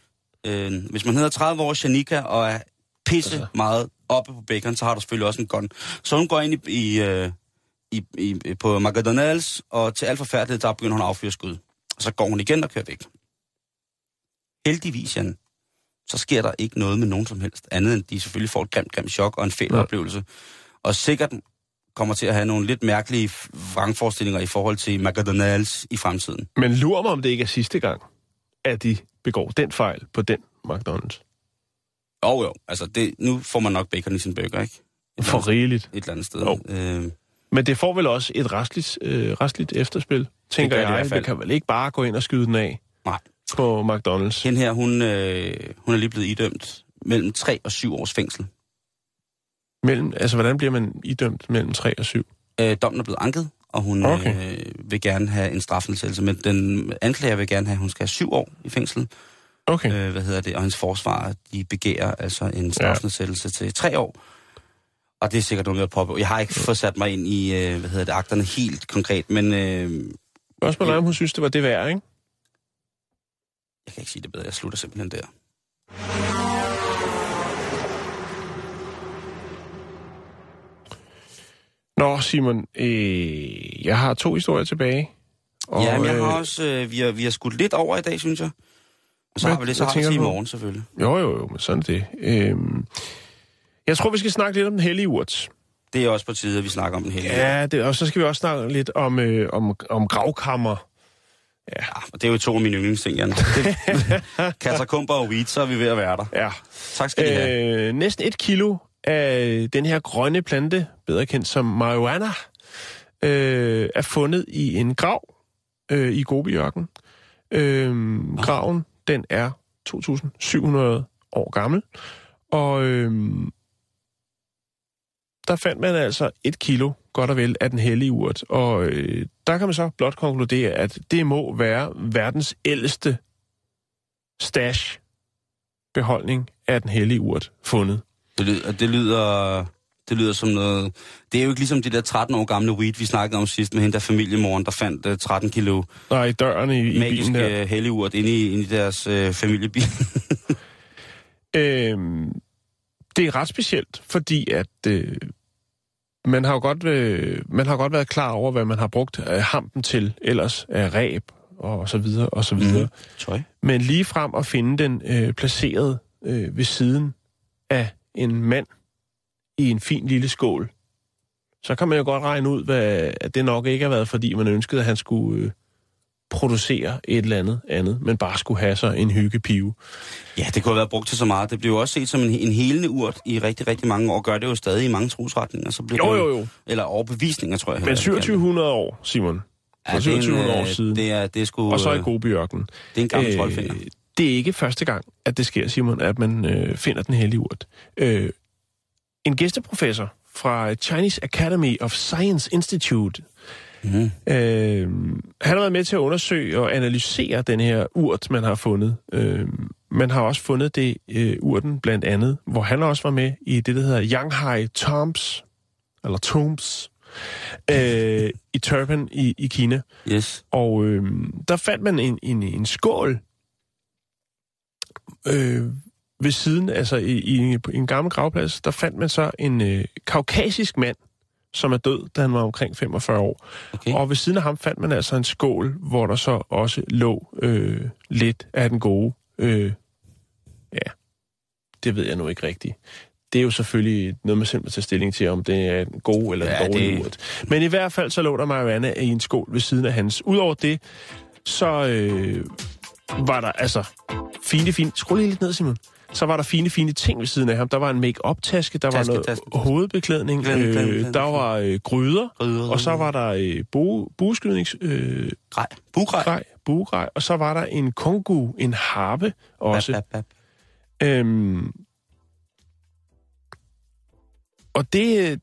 Øh, hvis man hedder 30 år Shanika og er pisse Altså. altså. meget oppe på bacon, så har du selvfølgelig også en gun. Så hun går ind i, i, øh, i, i, på McDonald's, og til alt forfærdeligt, der begynder hun at affyre skud. Og så går hun igen og kører væk. Heldigvis, Jan, så sker der ikke noget med nogen som helst, andet end de selvfølgelig får et grimt, grimt chok og en fæl Ja. oplevelse. Og sikkert kommer til at have nogle lidt mærkelige vrangforestillinger i forhold til McDonald's i fremtiden. Men lurer mig, om det ikke er sidste gang, at de begår den fejl på den McDonald's. Jo jo, altså det, nu får man nok bacon i sin burger, ikke? Et For rigeligt. et eller andet sted. Jo. Øh, Men det får vel også et restligt, øh, restligt efterspil, tænker det jeg. fald. Det kan vel ikke bare gå ind og skyde den af nej. På McDonald's. Hende her, hun, øh, hun er lige blevet idømt mellem 3 og 7 års fængsel. Mellem, altså, hvordan bliver man idømt mellem 3 og 7? Øh, dommen er blevet anket, og hun Okay. okay. øh, vil gerne have en strafnedsættelse, men den anklager vil gerne have, at hun skal have 7 år i fængsel. Okay. Øh, hvad hedder det? Og hendes forsvar, de begærer altså en strafnedsættelse ja. til 3 år. Og det er sikkert noget med at påbegå. Jeg har ikke fået sat mig ind i, øh, hvad hedder det, akterne helt konkret, men øh, Spørgsmålet er, om hun synes, det var det værd, ikke? Jeg kan ikke sige det bedre. Jeg slutter simpelthen der. Nå, Simon, øh, jeg har to historier tilbage. Og, ja, men jeg har øh, også, øh, vi, har, vi har skudt lidt over i dag, synes jeg. Og så Hvad- har vi det, så har vi i morgen selvfølgelig. Jo, jo, jo, men sådan er det. Øhm, jeg tror, vi skal snakke lidt om den hellige urt. Det er også på tide, at vi snakker om den hele. Ja, det, og så skal vi også snakke lidt om, øh, om, om gravkammer. Ja, og det er jo to af mine yndlingsting, Jan. Katakomber og weed, så er vi ved at være der. Ja. Tak skal I have. Øh, næsten et kilo af den her grønne plante, bedre kendt som marijuana, øh, er fundet i en grav øh, i Gobiørken. Øh, graven, den er 2.700 år gammel, og øh, der fandt man altså et kilo, godt og vel, af den hellige urt. Og øh, der kan man så blot konkludere, at det må være verdens ældste stash beholdning af den hellige urt fundet. Det lyder, det lyder, det lyder som noget... Det er jo ikke ligesom det der 13 år gamle weed, vi snakkede om sidst med hende der familiemoren, der fandt uh, 13 kilo Nej, i døren i, i bilen der. magiske helligurt inde i, inde i deres uh, familiebil. Øhm, det er ret specielt, fordi at øh, man har jo godt, øh, man har godt været klar over, hvad man har brugt øh, hampen til ellers af ræb og så videre og så videre. Mm. Tøj. Men lige frem at finde den øh, placeret øh, ved siden af en mand i en fin lille skål, så kan man jo godt regne ud, hvad, at det nok ikke har været, fordi man ønskede, at han skulle øh, producere et eller andet andet, men bare skulle have sig en hyggepive. Ja, det kunne have været brugt til så meget. Det blev jo også set som en, en helende urt i rigtig, rigtig mange år. Gør det jo stadig i mange trosretninger. Så blev Jo, jo, jo. Eller overbevisninger, tror jeg. Men heller, jeg vil kalde det. 2700 år, Simon. Ja, For det er en, 2700 år øh, siden. Det er, det er sgu, Og så i øh, Gobiørken. Det er en gammel troldfinder. det er ikke første gang, at det sker, Simon, at man øh, finder den hellige urt. Øh, en gæsteprofessor fra Chinese Academy of Science Institute, Mhm. øh, han har været med til at undersøge og analysere den her urt, man har fundet. Øh, man har også fundet det øh, urten blandt andet, hvor han også var med i det, der hedder Yanghai Tombs, eller Tombs, øh, i Turban i, i Kina. Yes. Og øh, der fandt man en, en, en skål øh, ved siden, altså i, i, en, en gammel gravplads, der fandt man så en øh, kaukasisk mand, som er død, da han var omkring 45 år. Okay. Og ved siden af ham fandt man altså en skål, hvor der så også lå øh, lidt af den gode. Øh, ja, det ved jeg nu ikke rigtigt. Det er jo selvfølgelig noget, man selv må tage stilling til, om det er en god eller en Ja, dårlig det- urt. Men i hvert fald så lå der marihuana i en skål ved siden af hans. Udover det, så øh, var der altså fine, fine... Skru lige lidt ned, Simon. Så var der fine, fine ting ved siden af ham. Der var en make-up-taske, der Taske, var noget taske, taske. hovedbeklædning, Beklædning, beklædning, øh, beklædning. der var øh, gryder, Gryder. og så var der øh, bo, bueskydnings... Øh, Grej. Bugrej. grej, og så var der en kongu, en harpe også. Bap, bap, bap. Øhm, og det, øh,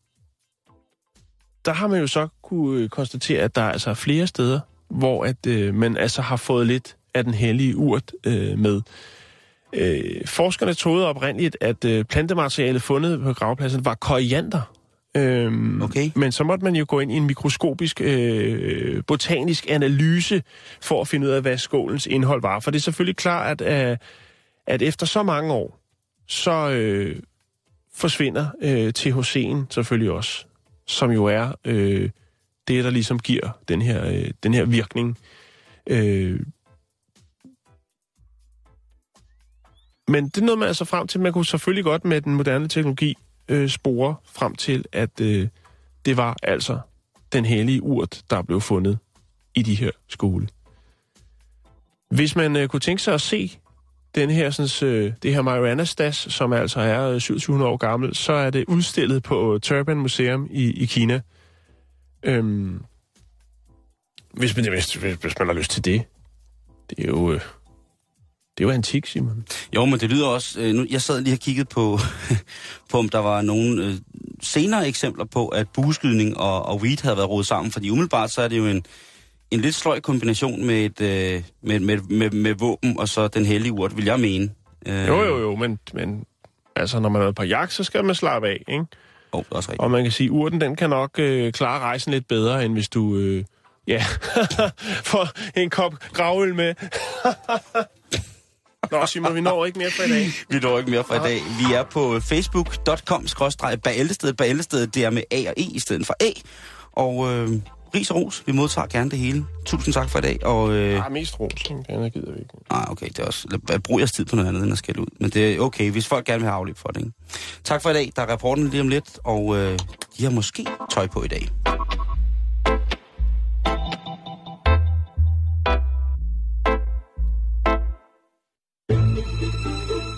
der har man jo så kunne øh, konstatere, at der er altså flere steder, hvor at øh, man altså har fået lidt af den hellige urt øh, med. Øh, forskerne troede oprindeligt, at øh, plantematerialet fundet på gravpladsen var koriander. Øhm, Okay. Men så måtte man jo gå ind i en mikroskopisk øh, botanisk analyse for at finde ud af, hvad skålens indhold var. For det er selvfølgelig klart, at, øh, at efter så mange år, så øh, forsvinder øh, THC'en selvfølgelig også, som jo er øh, det, der ligesom giver den her, øh, den her virkning. Øh, men det nåede man altså frem til. Man kunne selvfølgelig godt med den moderne teknologi øh, spore frem til, at øh, det var altså den hellige urt, der blev fundet i de her skole. Hvis man øh, kunne tænke sig at se den her, sådan, øh, det her Mariana Stas, som altså er øh, 2700 år gammel, så er det udstillet på Turban Museum i, i Kina. Øhm, hvis, man, hvis, hvis, hvis man har lyst til det. Det er jo, øh, det er jo antik, Simon. Jo, men det lyder også... Øh, nu, jeg sad lige og kigget på, på om der var nogle øh, senere eksempler på, at bueskydning og, og weed havde været rodet sammen. Fordi umiddelbart så er det jo en, en lidt sløj kombination med, et, øh, med, med, med, med våben og så den hellige urt, vil jeg mene. Øh, Jo, jo, jo, men, men altså, når man er på jagt, så skal man slappe af, ikke? Oh, det er også rigtigt. Og man kan sige, urten, den kan nok øh, klare rejsen lidt bedre, end hvis du, øh, ja, får en kop gravøl med. Nå, Simon, vi når ikke mere for i dag. Vi når ikke mere fra i dag. Vi er på facebook.com bæltestedet. Bæltestedet, det er med A og E i stedet for A. Og øh, ris og ros. Vi modtager gerne det hele. Tusind tak for i dag. Og, øh, Ja, mest ros. Andet gider vi ikke. ah, okay, det er også... lad- Brug jeres tid på noget andet, end at skælde ud. Men det er okay, hvis folk gerne vil have afløb for det. Ikke? Tak for i dag. Der er rapporten lige om lidt, og øh, de har måske tøj på i dag.